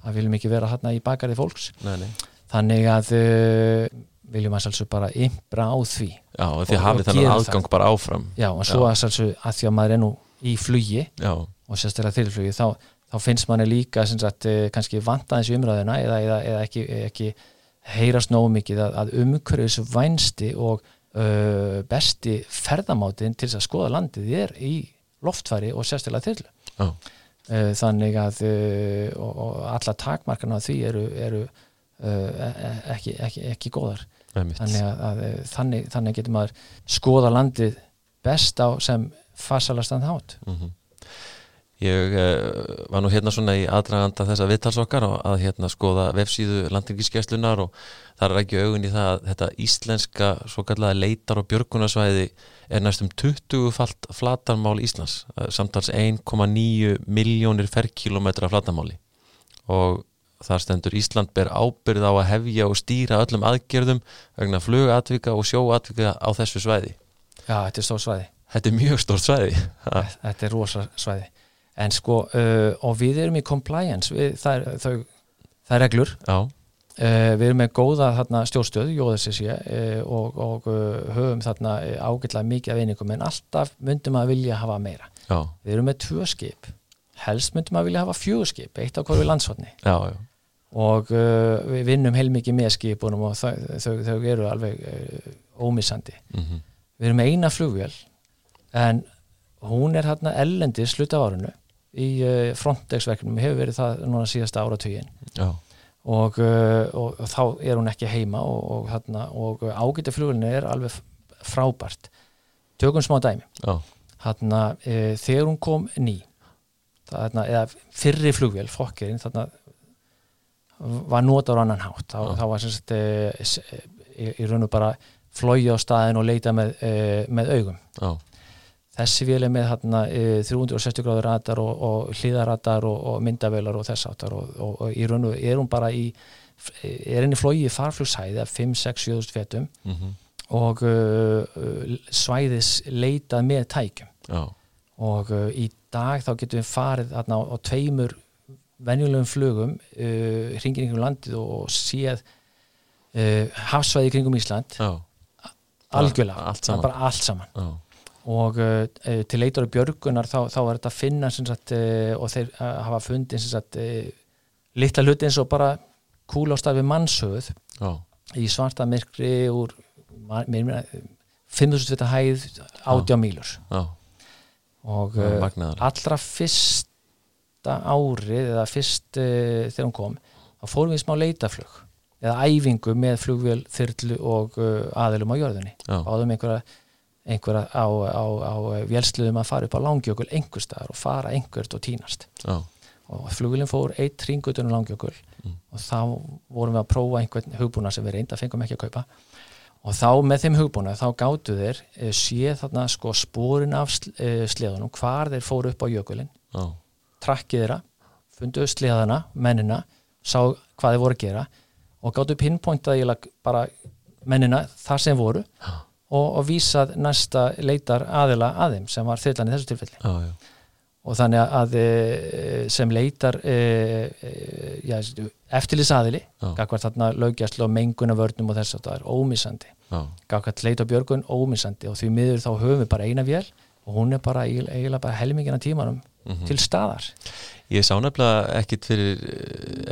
það viljum ekki vera hérna í bakarið fólks nei, nei. þannig að viljum ansvars bara ymbra á því Já, því hafið þannig aðgang bara áfram. Já, og svo ansvars að því að maður er nú í flugi Já. og sérstaklega þyrrflugi þá, þá finnst manni líka sagt, kannski vantaðins í umræðina eða, eða, eða ekki, ekki heyrast nógu mikið að, að umhverfis vænsti og uh, besti ferðamátin til þess að skoða landið er í loftfæri og sérstaklega þyrlu. Oh. uh, þannig að uh, og, og alla takmarkarna því eru, eru uh, e, e, ekki, ekki, ekki góðar þannig að, að þannig, þannig getur maður skoða landið best á sem farsalastan hát mm -hmm. Ég uh, var nú hérna svona í aðdraganda þessa viðtalsokkar að hérna skoða vefsíðu landingiskeslunar og þar er ekki augun í það að þetta íslenska svo kallega leitar og björgunarsvæði er næstum 20 falt flatarmál Íslands, samtals 1,9 miljónir ferrkilometra flatarmáli. Og þar stendur Ísland ber ábyrð á að hefja og stýra öllum aðgerðum vegna flugatvika og sjóatvika á þessu svæði. Já, þetta er stór svæði. Þetta er mjög stór svæði. Þetta er rosa svæði en sko uh, og við erum í compliance við, það, er, þau, það er reglur Já. Uh, við erum með góða þarna, stjórnstöð, JSSC uh, og, og uh, höfum þarna ágætlega mikið af einingum en alltaf myndum að vilja hafa meira. Já. Við erum með tvö skip, helst myndum að vilja hafa fjögur skip, eitt á hverju landsvarni og við vinnum heilmikið með skipunum og þau, þau, þau eru alveg ómissandi. Mm -hmm. Við erum eina flugvél en hún er hérna ellendi sluta á árunu í Frontex-verknum, hefur verið það núna síðasta áratugin. Og, uh, og, og þá er hún ekki heima og, og ágætti flugulinu er alveg frábært tökum smá dæmi þarna, e, þegar hún kom ný þarna, eða fyrri flugvél fokkerinn þarna var notar á annan hátt. Þá, þá var semst e, e, í raun og bara flói á staðin og leita með, e, með augum. Já. Þessi vél er með hérna 360 gráður radar og, og hlýðaradar og, og myndavelar og þess áttar og, og í raun og er hún bara í er henni flóið í farflugsæði af 5-6-7 fetum mm -hmm. og svæðis leitað með tækjum. Já. og í dag þá getum við farið hérna á, á tveimur venjulegum flugum uh, hringin ykkur landið og séð uh, hafsvæði kringum Ísland. Já. algjörlega, allt saman, bara allt saman. Og uh, til leitur og björgunar þá, þá er þetta að finna sagt, uh, og þeir uh, hafa fundið sagt, litla hluti eins og bara kúlástafi mannshöð Já. í svarta myrkri úr 5.000 vita hæð átjá mílur. Og allra fyrsta árið eða fyrst þegar hún kom þá fórum við smá leitaflug eða æfingu með flugvél, þyrlu og aðilum á jörðunni áðum einhverja einhver á, á, á vélsluðum að fara upp á langjökul einhver staðar og fara einhvert og tínast oh. og flugilin fór eitt ringutunum langjökul mm. og þá vorum við að prófa einhvern hugbúna sem við reynda fengum ekki að kaupa og þá með þeim hugbúna þá gáttu þeir eh, sé þarna sko spórin af sleðunum hvar þeir fóru upp á jökulin oh. Trakkið þeirra funduðu sleðana, mennina sá hvað þeir voru að gera og gáttu pinpointaði bara mennina þar sem voru og, og vísað næsta leitar aðila aðeim sem var þyrlan í þessu tilfelli. Ah, og þannig að e, sem leitar e, e, eftirlýsaðili gagvar þarna laugjastlu og mengunavörnum og þess að það er ómissandi. Gagvar leita björgun ómissandi. Og því miður þá höfum við bara eina vél og hún er bara eiginlega bara helmingina tímanum mm -hmm. til staðar Ég sá nefnilega ekki fyrir,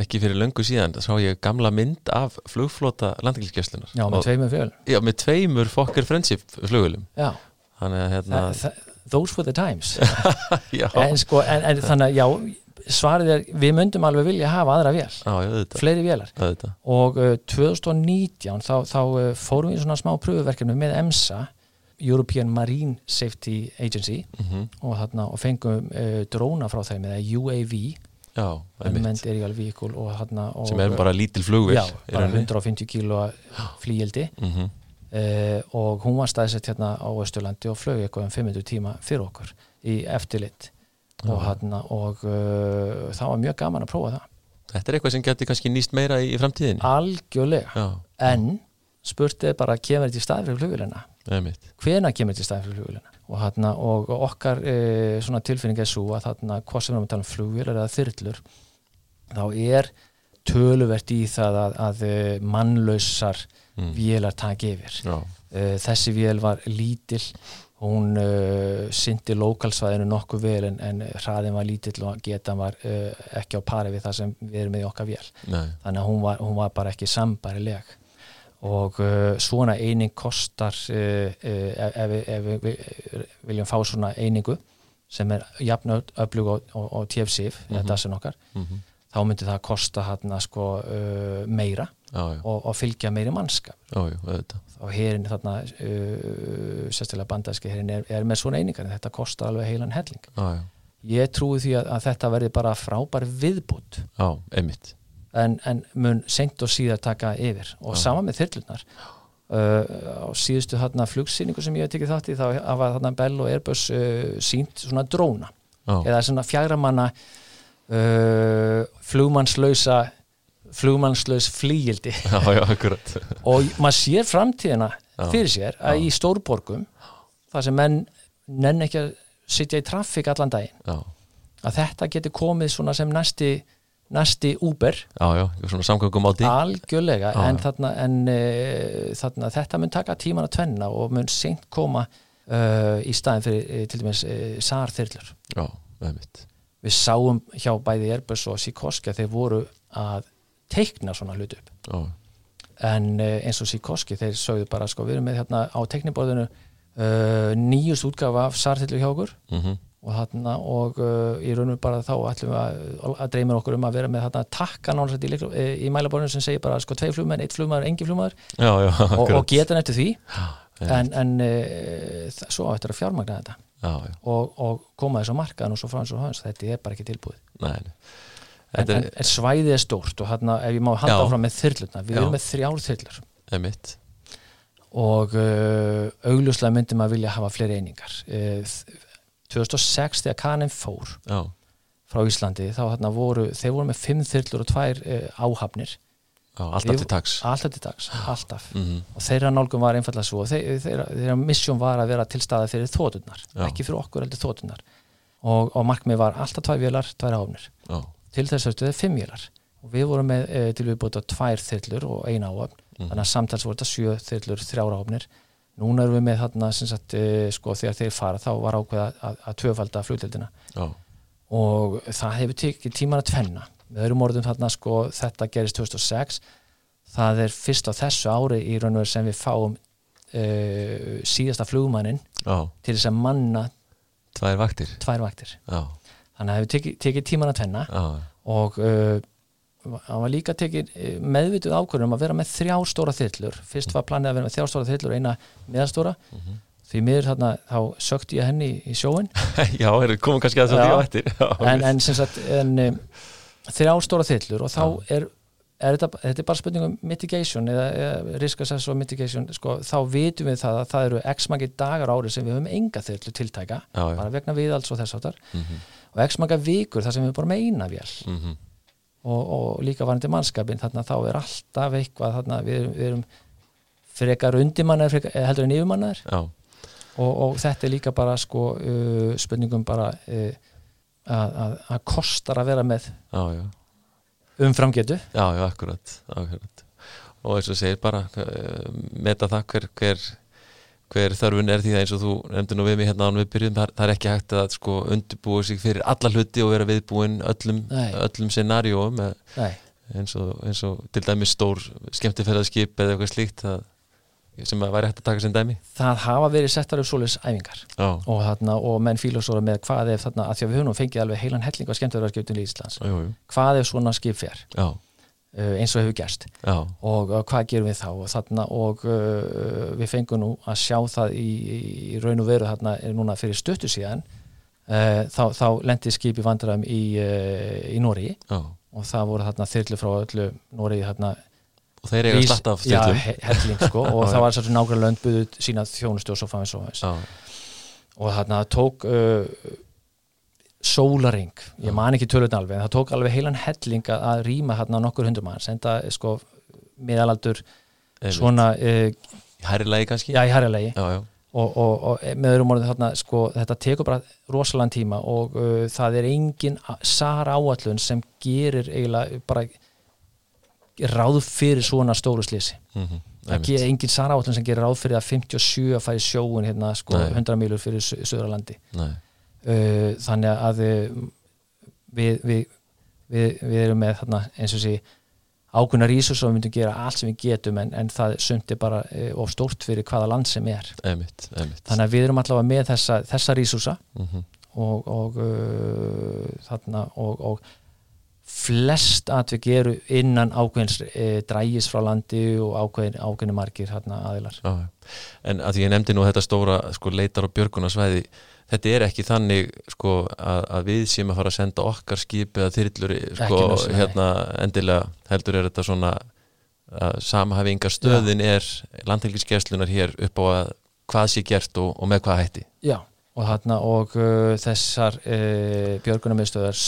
ekki fyrir löngu síðan, þá sá ég gamla mynd af flugflota landingilskjöslunar. Já, með tveimur flugulum. Já, með tveimur Fokker Friendship flugulum. Já. Þannig að hérna... Þa, those were the times. En sko, en, en þannig að já, svarið er, við myndum alveg vilja hafa aðra vél. Já. Fleiri vélar. Og uh, 2019 þá, þá uh, fórum við svona smá pröfuverkefni með EMSA European Marine Safety Agency mm -hmm. og, þarna, og fengum uh, dróna frá þeim eða UAV já, vehicle, og, þarna, og, sem er bara lítil flugvill bara 150 kíló flíildi mm -hmm. uh, og hún var staðsett hérna á Östurlandi og flög eitthvað um 500 tíma fyrir okkur í eftirlitt og, þarna, og uh, það var mjög gaman að prófa það. Þetta er eitthvað sem getur kannski nýst meira í, í framtíðin Algjörlega, já. en spurtið bara kemur þetta í stað fyrir flugvillina hvena kemur í staðin fyrir flugvélina? Og, hérna, og okkar e, tilfinning er svo að þarna hvað sem við erum að tala um flugvélar eða þyrlur þá er töluvert í það að, að e, mannlausar mm. vélar taki yfir. E, þessi vél var lítill hún uh, syndi lokalsvæðinu nokkuð vel en, en hraðin var lítill og getan var uh, ekki á pari við það sem við erum með í okkar vél. Nei. þannig að hún var, hún var bara ekki sambarileg og uh, svona eining kostar uh, uh, ef, ef við viljum fá svona einingu sem er jafn öflug og, og, og TFCF, mm -hmm. mm -hmm. þá myndir það kosta hérna sko uh, meira já, já. Og, og fylgja meiri mannskap já, og hérin þarna uh, sérstaklega bandæski hérin er, er með svona einingar en þetta kostar alveg heilan helling ég trúi því að, að þetta verði bara frábær viðbútt Já, einmitt en, en mun senkt og síðar taka yfir. Og ja. sama með þyrlunar uh, á síðustu þarna flugsýningu sem ég hef tekið þátt í þá hafa þarna Bell og Airbus uh, sínt svona dróna. Ja. eða svona fjagramanna uh, flugmannslausa flugmannslaus flíildi og maður sér framtíðina fyrir sér að í stórborgum það sem menn nenn ekki að sitja í trafík allan daginn að þetta getur komið svona sem næsti næsti Uber. Já, já, Algjörlega, já, en, þarna, en uh, þarna, þetta mun taka tíman að tvenna og mun seint koma uh, í staðin fyrir til dæmis sarþyrlur. Er mitt Við sáum hjá bæði Airbus og Sikorsky að þeir voru að teikna svona hlutu upp. Já. en eins og Sikorsky þeir sögðu bara sko við erum með hérna á teikniborðinu nýjust útgafa af sarþyrlu hjá okkur. Mm -hmm og, þarna, og uh, í raunum bara þá ætlum við að, að dreymir okkur um að vera með þarna takka náttúrulega í, í, í mælaborðinu sem segir bara sko tvei flugmenn, eitt flugmaður, engi flugmaður. Já, já, og, og geta eftir því. En, en uh, svo ættir að fjármagna þetta. Já, og, og koma þessu markaðan og svo frá hans og hans þetta er bara ekki tilbúið. Nei, en, en, en svæðið er stórt og hérna ef ég má halda áfram með þyrluna við erum með þrjár þyrlur. Og uh, augljóslega myndum að vilja hafa fleiri einingar. Uh, 2006 þegar Kanin fór Já. frá Íslandi þá hérna voru, þeir voru með fimm þyrlur og tvær eh, áhafnir. Já, alltaf til dags alltaf til dags, alltaf. Mm -hmm. og þeirra nálgum var einfallega svo þeirra, þeirra, þeirra missjón var að vera til staði fyrir þótunar, ekki fyrir okkur heldur þótunar og, og markmið var alltaf tvær vélar, tvær áhafnir. Já. til þess að þetta er fimm vélar. Og við vorum með e, til við búið á tvær þyrlur og eina áhafn, mm þannig að samtals voru þetta sjö þyrlur, þrjára áhafnir núna erum við með þarna sagt, e, sko, þegar þeir fara þá var ákveða að, að tvöfalda flugtildina og það hefur tekið tíman að tvenna. Með öðrum orðum þarna sko þetta gerist 2006 það er fyrst á þessu ári í raun og veru sem við fáum e, síðasta flugmannin Já. til þess að manna tvær vaktir, tvær vaktir. þannig að það hefur tekið, tekið tíman að tvenna. Já. og e, hann var líka tekið eh, meðvituð ákvörðum að vera með þrjá stóra þyllur fyrst var planið að vera með þrjá stóra þyllur og eina meðastóra mm -hmm. því miður þarna þá sökti ég henni í sjóin Já, komið kannski að það því á eftir. En, en sem sagt en, um, þrjá stóra þyllur og þá er, er þetta, þetta er bara spurningum mitigation eða, eða risk assess og mitigation sko, þá vitum við það að það eru x mangi dagar árið sem við höfum enga þyllu tiltæka já, já. bara vegna við alls og þess áttar mm -hmm. og x manga vikur þar sem við bara meina vel mm -hmm og, og líka varandi mannskapin þarna þá er alltaf eitthvað þarna við, við erum frekar undimannar heldur en yfirmannar og, og þetta er líka bara sko uh, spurningum bara uh, að, að kostar að vera með já, já. umframgetu. Já, já, akkurat, akkurat. Og eins og segir bara uh, meta það hver, hver hver þörfun er því það eins og þú nefndi nú við mig hérna án við byrjum, það, er ekki hægt að sko undirbúa sig fyrir alla hluti og vera viðbúin öllum, öllum scenarjóum eins og, eins og til dæmi stór skemmtifæraðskip eða eitthvað slíkt það, sem að væri hægt að taka sem dæmi. Það hafa verið settar upp svoleiðs æfingar. Og, þarna, og menn fílósóra með hvað ef þarna, að því að við höfum fengið alveg heilan helling á skemmtifæraðskiptun í Íslands. Jú, jú. hvað ef svona skip fer? Já eins og hefur gerst. Já. og uh, hvað gerum við þá? Og, þarna, og uh, við fengum nú að sjá það í, í raun og veru þarna núna fyrir stöttu síðan uh, þá, þá lendi skipi vandræðum í, uh, í Nóri og það voru þarna þyrlu frá öllu Nóri þarna. Og þeir eiga slatt af þyrlum. He helling, sko, og það var svolítið nákvæmlega lönd buðuð sína þjónustu og svo fannst og þarna tók uh, sólaring, ég man ekki tölvöldin alveg en það tók alveg heilan helling að rýma hérna nokkur hundur manns en það sko miðalaldur svona uh, í herrilegi kannski? Já, í herrilegi og, og, og með öðrum orðin þarna sko þetta tekur bara rosalega tíma og uh, það er engin sara áallun sem gerir eiginlega bara ráð fyrir svona stóru slísi mm -hmm. það er engin sara áallun sem gerir ráð fyrir að 57 að færi sjóun hérna sko Nei. 100 milur fyrir Söðurlandi Nei uh, þannig að við, við, við, við erum með þarna, eins og sé ákveðna rísus og við myndum gera allt sem við getum en, en það sundi bara uh, of stórt fyrir hvaða land sem er einmitt, einmitt. þannig að við erum allavega með þessa, þessa rísusa mm -hmm. og, og uh, þarna og, og flest að við gerum innan ákveðins e, drægis frá landi og ákveðin, ákveðinu margir hérna aðilar. Ah, En að ég nefndi nú þetta stóra sko, leitar og björgunarsvæði þetta er ekki þannig sko, að, að við séum að fara að senda okkar skip eða þyrllur sko, hérna, endilega heldur er þetta svona að samhæfinga stöðin Já. er landhelgiskeslunar hér upp á að hvað sé gert og, og með hvað hætti. Já, og, þarna, og uh, þessar uh, björgunarmiðstöðar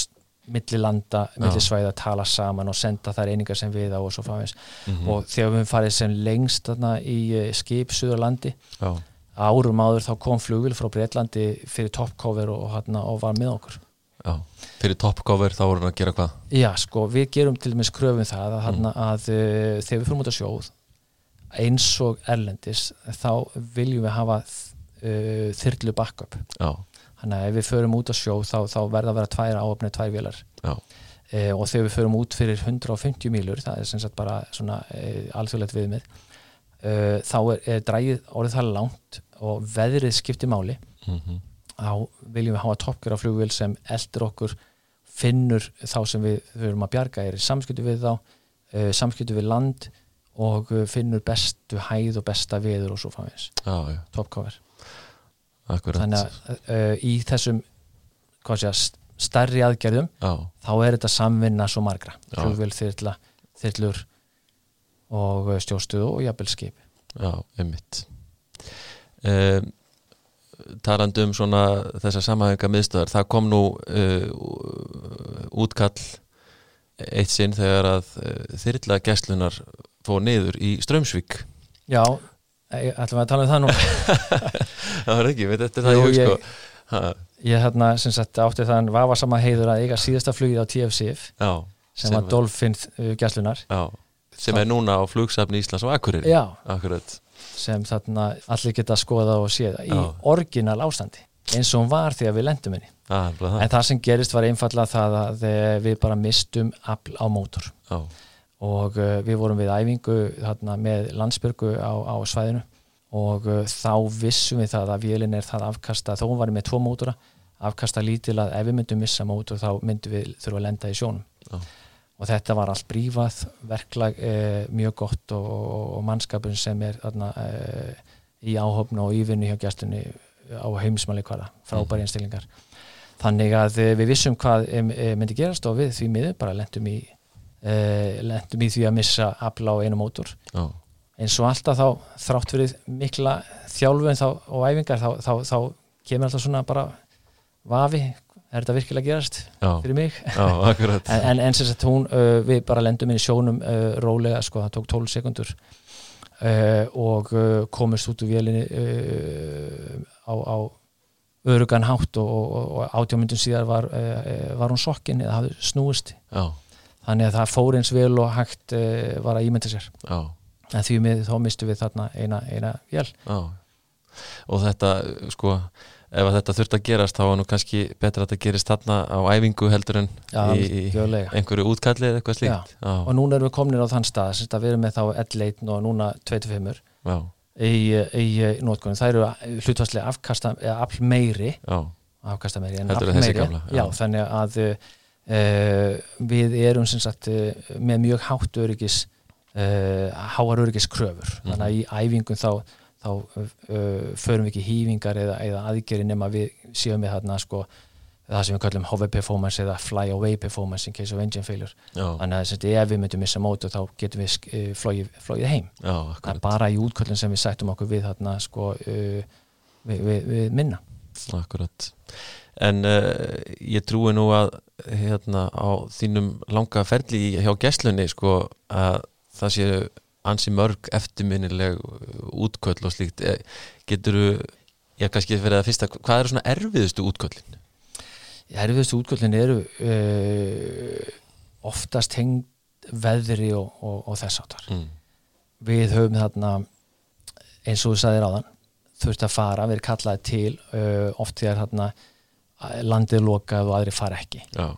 millilanda, millisvæða tala saman og senda þær einingar sem við á og svo framins mm -hmm. og þegar við farið sem lengst þarna, í uh, skip Suðurlandi Já árum áður þá kom flugvil frá Breitlandi fyrir toppcover og, og, og var með okkur já. Fyrir topcover þá voru hann að gera hvað? Já, sko, við gerum til dæmis kröfum það að, mm. að, uh, þegar við fyrir út á sjóð eins og erlendis þá viljum við hafa uh, þyrlu backup Já. Þannig að ef við förum út á sjóð þá, þá verða að vera tvær áöfnið, tvær vilar uh, og þegar við förum út fyrir 150 mílur, það er sem sagt bara svona uh, alþjóðlegt viðmið uh, þá er, er drægið orðið það langt og veðrið skiptir máli. Mm -hmm. þá viljum við hafa toppgjör á flugvil sem eldur okkur finnur þá sem við höfum að bjarga er í samskiptu við þá samskiptu við land og finnur bestu hæð og besta viður og svo framins toppcover þannig að uh, í þessum sé, starri aðgerðum Já. þá er þetta samvinna svo margra. Flugvil þyrla, þyrlur og uh, stjóstuðu og jafnvel skip. Já, einmitt. Um talandu um svona þessar samhæfinga miðstöðar, það kom nú uh, útkall eitt sinn þegar að uh, þyrla gæslunar fóð niður í Strömsvík Já, ætlum við að tala um það nú Það var ekki, veit þetta er það Jú, ég, sko. Ég hérna sem sagt átti þann vafa sama heiður að eiga síðasta flugið á TFCF Já, sem, var Dolphin uh, gæslunar Já, sem Þá, er núna á flugsafni Íslands og Akureyri. Já, akkurat. Sem þarna allir geta að skoða og séða í orginal ástandi eins og hún var þegar við lendum henni. Ah, en það sem gerist var einfallega það að eh, við bara mistum afl á mótor. Ah. Og uh, við vorum við æfingu þarna, með landsbyrgu á, á svæðinu. Og uh, þá vissum við það að vélinn er það afkasta þó hún var með tvo mótora afkasta lítil að ef við myndum missa mótor þá myndum við þurfa að lenda í sjónum. Ah og þetta var allt brífað verklag eh, mjög gott og, og mannskapun sem er þarna, eh, í áhopna og ívinni hjá gæstunni á heimismanli hvaða, frábæri mhm. einstillingar þannig að eh, við vissum hvað eh, myndi gerast og við því miður bara lendum í eh, lendum í því að missa afla á einu mótor. Oh. eins og alltaf þá þrátt fyrir mikla þjálfun og æfingar þá, þá, þá kemur alltaf svona bara vafi er þetta virkilega gerast já, fyrir mig? Já, en, en, en sem sagt hún uh, við bara lendum inn í sjónum uh, rólega sko, það tók 12 sekundur uh, og uh, komist út úr vélinni uh, á, á örugan hátt og, og, og átjámyndun síðar var, uh, var hún sokkin eða hafði snúist þannig að það fór eins vel og hægt var að ímynda sér. En því með þá mistu við þarna eina, eina vél. Og þetta sko ef þetta þurft að gerast þá er nú kannski betra að þetta gerist þarna á æfingu heldur en Já, í gjölega. einhverju útkalli eða eitthvað slíkt. Já. og núna erum við komin á þann stað sem við erum með þá 11 og núna 25 í, í, í nótkunum það eru hlutvarslega afkasta afl meiri. Afkasta meiri en afl meiri. Já, þannig að uh, við erum sagt, uh, með mjög hátt öryggis uh, háar öryggis kröfur mm. þannig að í æfingum þá þá förum við ekki hýfingar eða, eða aðgeri nema við séum við þarna sko það sem við kallum hover performance eða fly away performance in case of engine failure. Já. þannig að ef við myndum missa mótu þá getum við flóið, flóið heim. Já, það er bara í útkvöldin sem við sættum okkur við þarna sko við, við, við minna. Akkurat en uh, ég trúi nú að hérna á þínum langa ferli hjá gesslunni sko að það séu ansi mörg eftirminnileg útköll og slíkt eh, getur þú, ég kannski fyrir að fyrsta hvað eru svona erfiðustu útköllin? Erfiðustu útköllin eru uh, oftast hengd veðri og, og, og þess áttar mm. við höfum þarna eins og þú sagðir á þann þurft að fara, við erum kallaði til uh, oft því að þarna landið lokað og aðri fara ekki Já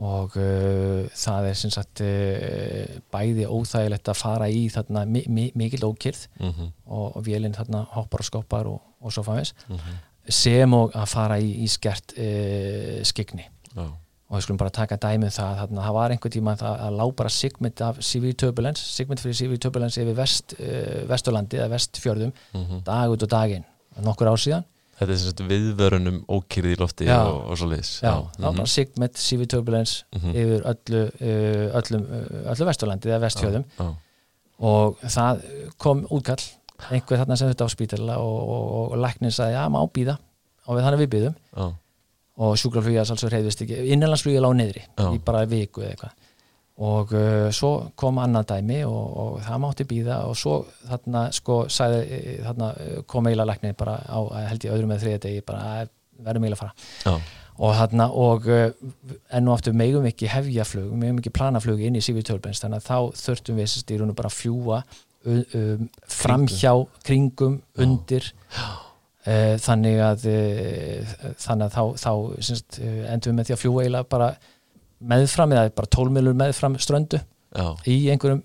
og uh, það er sem sagt uh, bæði óþægilegt að fara í þarna mi mi mikil ókýrð mm -hmm. og, og vélinn þarna hoppar og skoppar og, og svo fæmis mm -hmm. sem og að fara í, í skert uh, skigni og við skulum bara taka dæmið um það þarna, það var einhver tíma að, að lá bara sigmynd af CV Turbulence, sigmynd fyrir CV Turbulence yfir vest, uh, vesturlandi eða vestfjörðum mm -hmm. dag út og daginn nokkur ár síðan Þetta er svona viðvörunum ókýrið í lofti já, og, og svo leiðis. Já, það var bara mhm. Sigmet, CV Turbulence mm -hmm. yfir öllu, uh, öllum, uh, öllu vesturlandi eða vestfjöðum og það kom útkall, einhver þarna sem þetta á spítala og, og, og læknin sagði, já, maður ábýða og við þannig við býðum og sjúkraflugja alls reyðist ekki, innanlandsflugja lág niðri í bara viku eða eitthvað og uh, svo kom annað dæmi og, og það mátti býða og svo þarna sko sæði, þarna kom eiginlega læknir bara á held ég öðrum með þriða degi bara verðum eiginlega að fara. Já. og þarna og enn og aftur megum ekki hefja flug, megum ekki plana flug inn í CV Turbines, þannig að þá þurftum við í raun og bara fljúa um, framhjá, kringum, undir uh, þannig að uh, þannig að þá, þá syns, endur við með því að fljúa eiginlega bara meðfram eða bara tólmilur meðfram ströndu Já. í einhverjum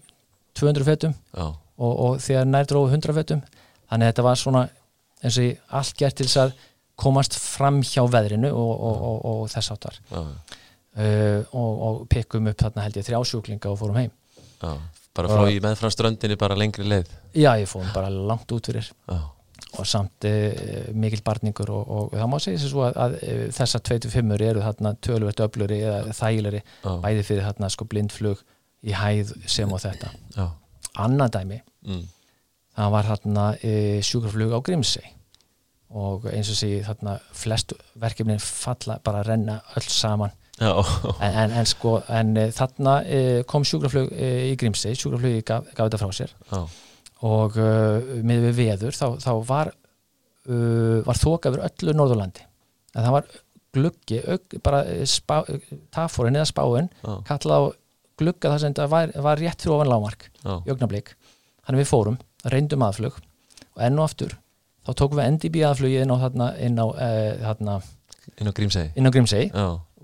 200 fettum og, og þegar nær dróðu 100 fettum þannig að þetta var svona eins og allt gert til þess að komast fram hjá veðrinu og, og, og þess áttar uh, og pekkum upp þarna held ég þrjá sjúklinga og fórum heim. Já. Bara flói með frá ströndinni bara lengri leið. Já, ég fóðum bara langt út fyrir. Já. Og samt uh, mikil barningur og, og það má segja sér svo að, að uh, þessar 25 eru þarna tölvöld öfluri eða þægilegri Já. bæði fyrir þarna sko blindflug í hæð sem og þetta Já. Anna dæmi mm. það var þarna uh, sjúkraflug á Grímsei og eins og sé þarna flest verkefnin falla bara að renna öll saman en, en, en sko en eh, þarna eh, kom sjúkraflug eh, í Grímsey, sjúkraflugi gaf, gaf þetta frá sér Já. Og með við veður þá, þá var var þók af öllu Norðurlandi. En það var gluggi bara spá, tafórin eða spáin kallað á glugga þar sem það var, var rétt fyrir ofan lámark í augnablík, þannig við fórum reyndum aðflug og enn og aftur þá tókum við NDB aðflugi inn á þarna inn á, eh, þarna, inn á á Grímsey.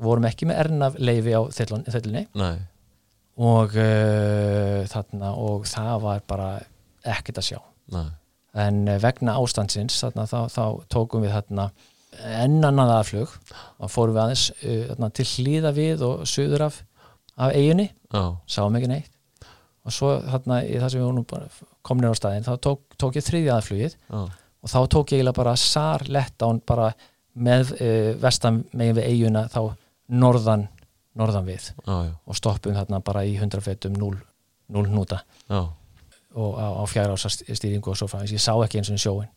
Vorum ekki með ernaf leifi á þellunni og uh, þarna og það var bara ekkert að sjá. Nei. en uh, vegna ástandsins þarna, þá, þá tókum við þarna ennanað aflug og fórum við aðeins uh, þarna, til hlýða við og söður af, af eiginni sáum ekki neitt. Og svo þarna í það sem við vorum komin á staðin þá tók, tók ég þriðja aðflugið og þá tók ég bara sar lett án bara með vestan megin við eiguna þá norðan, norðan við ah, og stoppum þarna bara í 100 fetum 0, 0 núta ah. Og á, á fjara ásastýringu og svo að ég sá ekki eins og sjóin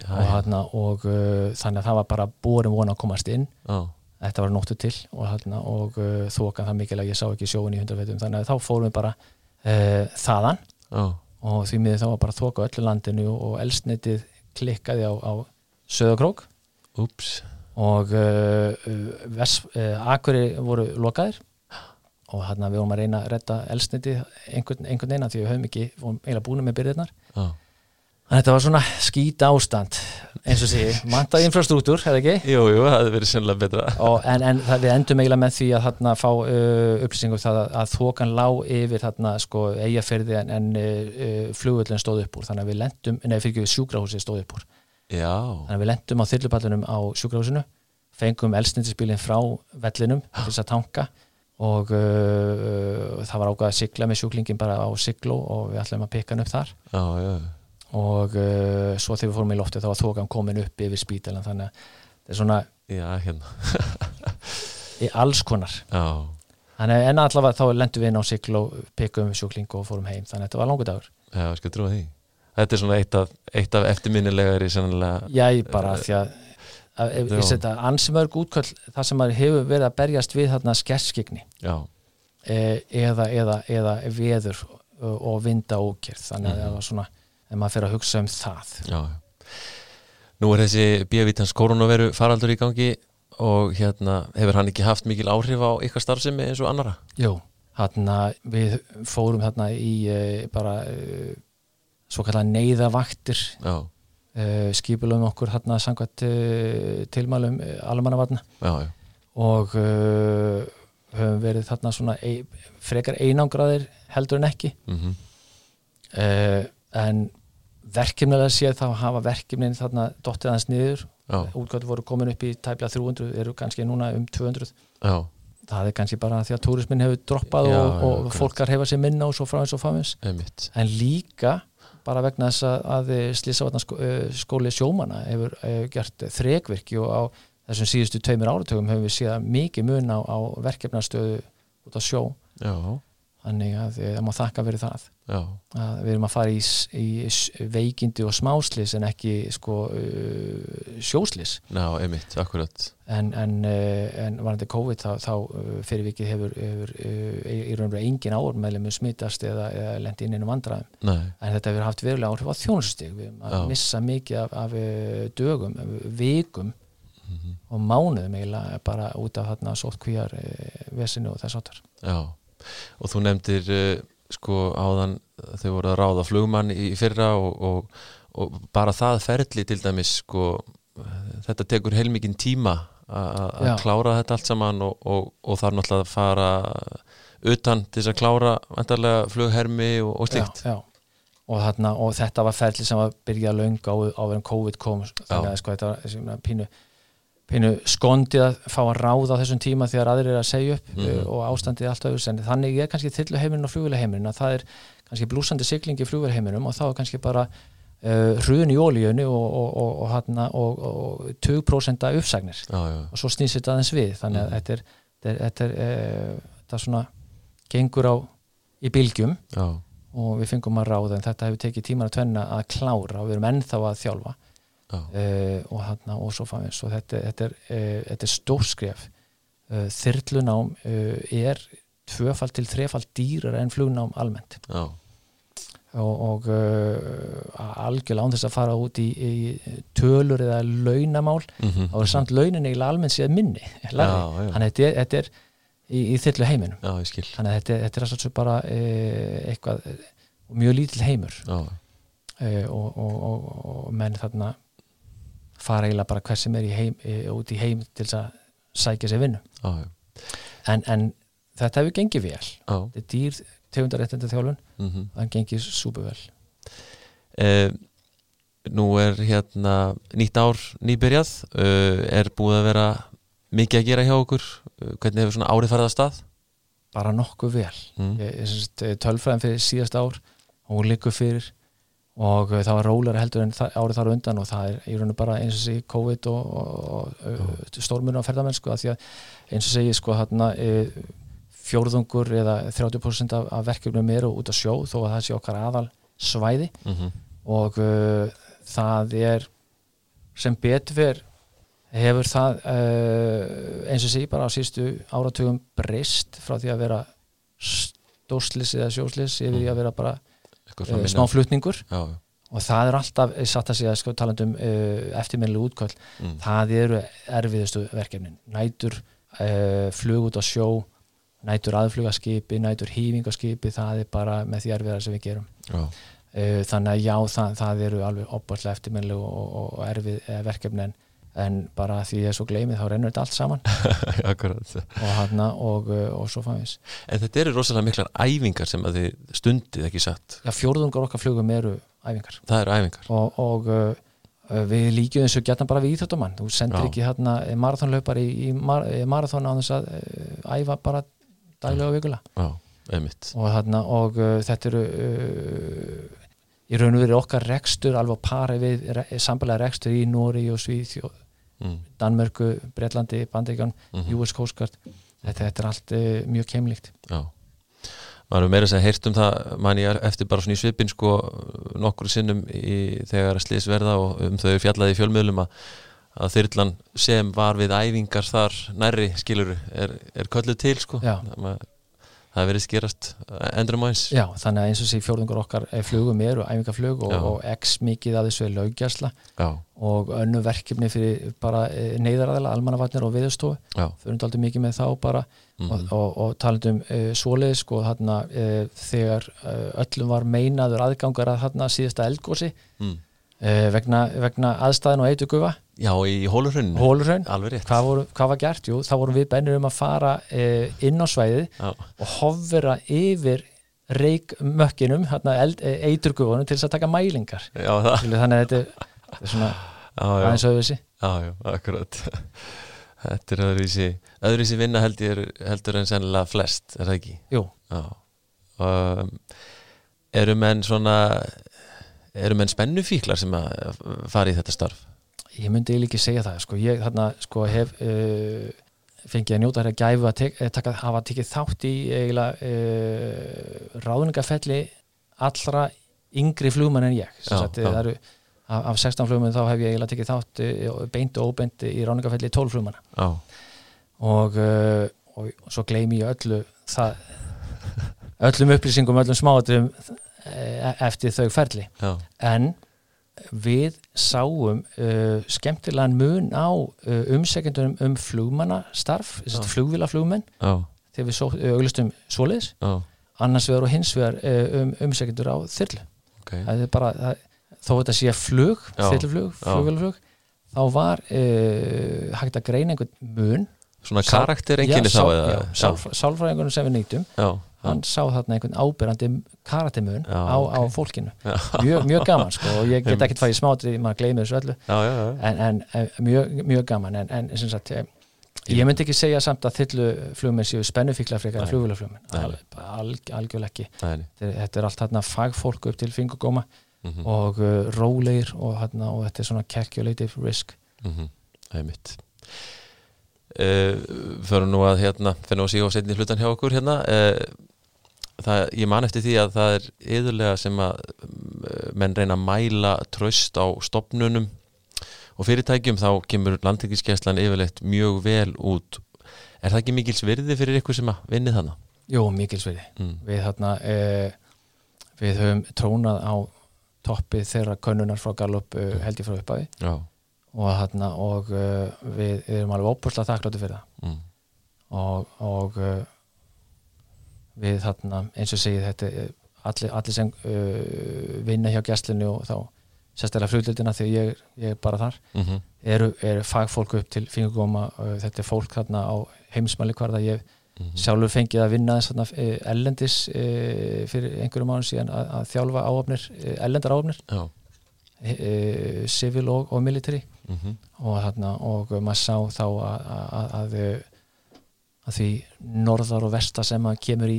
ja, og, þarna, og uh, þannig að það var bara búin vona að komast inn. Ah. þetta var nóttu til og, þarna, og uh, þókan það mikil að ég sá ekki sjóin í 100 fetum þannig að þá fórum við bara uh, þaðan. Og því miður þá var bara þóka öllu landinu og elsnitið klikkaði á, á söðakrók Ups og uh, uh, Akuri voru lokaðir og hérna við vorum að reyna að retta elsniti einhvern, einhvern eina því við höfum ekki, við vorum eiginlega búin með byrðirnar ah. þannig að þetta var svona skýta ástand eins og sé, mantað infrastruktúr, hefði ekki? Jú, jú, það hefði verið sannlega betra og, En, en það, við endum eiginlega með því að þarna fá uh, upplýsingum það að, að þokan lág yfir þarna sko eigaferði en, en uh, flugvöldin stóð upp úr þannig að við lendum, neða fyrir ekki sjúkrahúsi stóð upp úr Já. þannig að við lendum á þyrlupallunum á sjúkrahúsinu fengum elsnindisbílinn frá vellinum til þess að tanka og uh, það var ákvað að sigla með sjúklingin bara á siglu og við ætlum að pikka hann upp þar. Já, já. og uh, svo þegar við fórum í lofti þá var þokan komin upp yfir spítalan þannig að þetta er svona já, hérna. í alls konar. Þannig en allavega þá lendum við inn á siglu og pikkum sjúkling og fórum heim þannig að þetta var langur dagur. Já, ég skal trúa því. Þetta er svona eitt af, eitt af eftirminnilegari Já, ég bara því að, ég setja ansimörg útköll það sem maður hefur verið að berjast við þarna skerskigni e, eða, eða, eða veður og vinda ókjörð þannig að mm. það var svona, en maður fyrir að hugsa um það. Já, nú er þessi bíavítans koronaviru faraldur í gangi og hérna hefur hann ekki haft mikil áhrif á ykkar starfsemi eins og annara? Jú, hérna við fórum hérna í e, bara e, svo kallar neyðavaktir uh, skipulum okkur hérna samkvæmt uh, tilmælum uh, alumannavarna og höfum verið þarna svona ein, frekar einangraðir heldur en ekki. Mm -hmm. en verkefnilega séð þá hafa verkefnin þarna dottið aðeins niður. Útgötu voru komin upp í tæpla 300 eru kannski núna um 200 Já. það er kannski bara því að túrismin hefur droppað Já, og, og fólkar hefa sér minna og svo frá eins og fáins en líka bara vegna þess að Slísavatnarskóli eh, sjómana hefur, hefur gert þregvirkji og á þessum síðustu tveimur áratögum hefur við séð mikið mun á, á verkefnastöðu út á sjó Já. þannig að það má þakka verið það að við erum að fara í, í veikindi og smáslis en ekki sko, uh, sjóslis. Já, emitt, akkurat. En, en, uh, en varandi COVID þá, þá uh, fyrir vikið hefur, hefur í raun og raun engin ár meðlum smittast eða, eða lendi inn inn um vandraðum en þetta hefur haft verulega áhrif á þjónustig við erum að missa mikið af, af dögum, vikum mm -hmm. og mánuðum eiginlega bara út af þarna sótt kvíjar vesinu og þess áttar Já, og þú nefndir sko áðan þau voru að ráða flugmann í fyrra og, og, og bara það ferli til dæmis sko þetta tekur heilmikinn tíma að klára þetta allt saman og, og þar náttúrulega að fara utan til þess að klára vantarlega flughermi og slikt Já, já. Og, þarna, og þetta var ferli sem var byrjað laung á, á verðan COVID kom þannig að sko, þetta var pínu pínu skondið að fá að ráða á þessum tíma þegar aðrir er að segja upp mm -hmm. og ástandið allt öðru en þannig er kannski þillu heiminn og flugvélaheiminum að það er kannski blúsandi siglingi flugvélaheiminum og þá er kannski bara uh, hrun í ólíunni og, og, og, og 20% uppsagnir já, já. og svo snýst þetta aðeins við þannig að mm -hmm. þetta er, þetta er, uh, þetta er svona gengur á í bylgjum já. og við fengum að ráða en þetta hefur tekið tíman að tvenna að klára og við erum ennþá að þjálfa Uh, og, hana, og svo fannst og þetta, þetta er, uh, er stórskref uh, þyrlunám er tvöfald til þrefald dýrar en flugnám almennt. Já. og, og algjörlega án þess að fara út í, í tölur eða launamál mm -hmm. og samt launin eiginlega almennt séð minni þannig að þetta, þetta er í, í þyrlu heiminum. Þannig að þetta, þetta er alltaf bara eitthvað mjög lítil heimur. Og, og menn þarna fara eiginlega bara hver sem er í heim, e, út í heim til þess að sækja sér vinnu. Ah, en, en þetta hefur gengið vel. Ah. þetta er dýr tegundaréttenda þjálfun mm -hmm. það gengið súpu vel eh, Nú er hérna nýtt ár nýbyrjað. Uh, er búið að vera mikið að gera hjá okkur? Hvernig hefur svona árið farið að stað? Bara nokkuð vel. Mm. tölfræðin fyrir síðast ár. Og líku fyrir og eh, það var rólar heldur en árið þar undan og það er í rauninu bara eins og segi COVID og, og, og stórmuna á ferðamennsku að því að eins og segi sko hérna fjórðungur eða 30% af, af verkefnum eru út á sjó þó að það sé okkar aðal svæði mm -hmm. og uh, það er sem betver hefur það uh, eins og segi bara á sístu áratugum breyst frá því að vera stórslis eða sjóslis yfir í að vera bara uh, smá flutningur já. og það er alltaf satt að segja sko, talandum uh, eh, eftirminnileg útkvöld mm. það eru erfiðustu verkefnin nætur uh, flug út á sjó nætur aðflugaskipi nætur hýfingaskipi, það er bara með því erfiðar sem við gerum þannig að já, það, það eru alveg opallega eftirminnileg og, og, og erfið verkefnin en bara því ég er svo gleymið þá rennur þetta allt saman. Og hann og, og svo fannins En þetta eru rosalega miklar æfingar sem að þið stundið ekki satt? Já, fjórðungar okkar flugum eru æfingar. Það eru æfingar. Og, og uh, við líkjum þessu gætna bara við íþjóttumann þú sendir Já. ekki hérna marathónlaupar í, í, mar, í marathón á þess að uh, æfa bara daglega og vikula Já, einmitt. Og, hérna, og uh, þetta eru uh, í raun og veru okkar rekstur alveg að para við re, sambalega rekstur í Nóri og Svíþjóð mm. Danmörku, Breitlandi, Bandíkan mm -hmm. US Coast Guard. Þetta, þetta er allt uh, mjög keimlíkt. Já. Maður er meira að segja heyrt um það mann ég eftir bara svona í svipin sko nokkur sinnum í, þegar slís verða og um þau fjallaði fjölmiðlum að, að þyrrlan sem var við æfingar þar nærri skiluru er, er kölluð til sko. Maður það verið skerast endurum aðeins. Já, þannig að eins og sé fjórðungur okkar flugum er og æfingaflug og, og x mikið að þessu er laugjærsla og önnu verkefni fyrir bara eh, neyðaræðila, almannavatnir og viðstofu fyrir aldrei mikið með þá bara. Mm -hmm. og, og, og talandum uh, eh, svoleiðis sko þarna uh, þegar uh, öllum var meinaður aðgangar að þarna síðasta eldgósi mm. vegna, vegna aðstæðin og eitugufa Já, í Hólurhraun Hólurhraun, hvað, hvað var gert? Jú, þá vorum við bænir um að fara eh, inn á svæðið Já. og hofvera yfir reikmökkinum, e, eiturgufunum til þess að taka mælingar. Já, þannig að þetta er svona aðeins auðvisi Já, já, akkurat. Þetta er öðruvísi öðruvísi vinna heldur, heldur en sennilega flest, er það ekki? Jú. Um, Eru menn svona eru menn spennufíklar sem að fara í þetta starf? Ég myndi ekki segja það sko, ég þarna sko hef uh, fengið að njóta hér að gæfu að tek, eh, taka, hafa tekið þátt í eiginlega uh, ráðningafelli allra yngri flugmann en ég. Já, sagt. Eru, af, af 16 flugmann þá hef ég eiginlega tekið þátt beint og óbeint í ráðningafelli 12 flugmanna. Og, uh, og svo gleymi ég öllu það öllum upplýsingum, öllum smáatum eftir þau ferli. Já. en við sáum uh, skemmtilegan mun á uh, umsækjandunum um flugmannastarf flugvilaflugmenn þegar við auglistum svoleiðis. Annars vegar og hins vegar uh, um umsækjandur á þyrlu. Okay. það er bara, það, þó þetta sé flug þyrluflug, flugvilaflug þá var uh, hægt að greina einhvern mun Svona karakter enginni þá eða? Sálfræðingunum sem við nýtum já hann sá þarna einhvern ábyrrandi karatemun á, okay. á fólkinu. Mjög, mjög gaman sko og ég get ekki fæði smátri, maður gleymið þessu öllu. Já, já, já. En, en mjög, mjög gaman en, en sem sagt eh, ég myndi ekki segja samt að þylluflugminn séu spennufíkla frekar en alg, algjörlega ekki. Þetta, er allt þarna fagfólk upp til fingugóma mm -hmm. og uh, rólegir og, þarna, og þetta er svona calculative risk. Það er mitt fyrir nú að hérna fyrir að síða á setni hlutan hjá okkur hérna uh, það, ég man eftir því að það er yðurlega sem að eh, menn reyna að mæla tröst á stopnunum og fyrirtækjum þá kemur landtækiskeslan yfirleitt mjög vel út er það ekki mikils virði fyrir ykkur sem að vinni þannig? Jú, mikils virði mm. við, þarna, eh, við höfum trónað á toppið þeirra könnunar frá Gallup eh, held ég frá Já. Og, þarna, og uh, við, við erum alveg óbúrslega þakkláttu fyrir það mm. og, og uh, við þarna eins og segið þetta allir, allir sem uh, vinna hjá gæslinu og þá sérstaklega frúldildina þegar ég, ég er bara þar mm -hmm. eru, eru fagfólk upp til fingurgóma þetta er fólk þarna á heimsmæli hvar það ég mm -hmm. sjálfur fengið að vinna þarna ellendis fyrir einhverjum ánum síðan að, að þjálfa áöfnir ellendar áöfnir civil og, og military mm -hmm. og þarna og maður sá þá að, að, að að því norðar og vestar sem að kemur í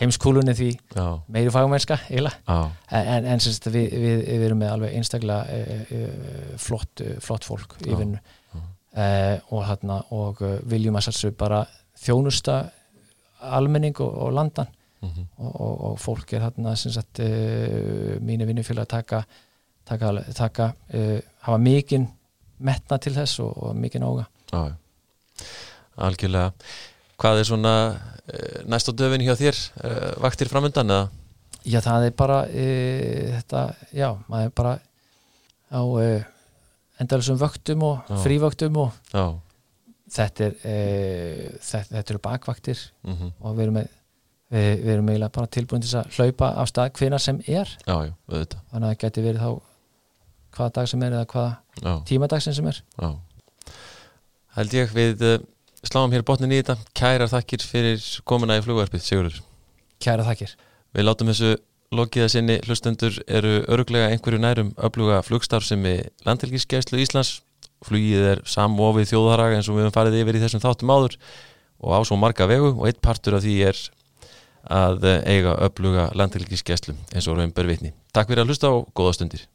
heimskúlunni því já. meiri fagmennska en, en syns, við, við, við erum með alveg einstaklega e, e, flott, flott fólk í vinnu e, og, hérna, og viljum að sælsu bara þjónusta almenning og, og landan mm -hmm. og, og fólk er hérna sagt, mínu vinnufélag að taka, taka, taka hafa mikinn metna til þess og mikinn ága Já, algjörlega hvað er svona uh, næst á döfin hjá þér uh, vaktir framöndan eða? Já það er bara e, þetta, já, maður er bara á e, endalusum vöktum og já. frívöktum og já. þetta er e, þetta, þetta eru bakvaktir mm -hmm. og við erum með við, við erum eiginlega bara tilbúin til að hlaupa af stað hvena sem er já, þannig að það geti verið þá hvaða dag sem er eða hvaða tímadagsin sem er. Held ég við sláum hér botnin í þetta. Kærar þakkir fyrir komuna í flugverfið Sigurður. Kærar þakkir. Við látum þessu lokiða sinni. Hlustendur eru öruglega einhverju nærum öfluga flugstarfsemi landhelgiskeslu Íslands. Flugið er samofið þjóðharaga eins og við höfum farið yfir í þessum þáttum áður og á svo marga vegu og eitt partur af því er að eiga öfluga landhelgiskeslu eins og raun börvitni Takk fyrir að hlusta og góða stundir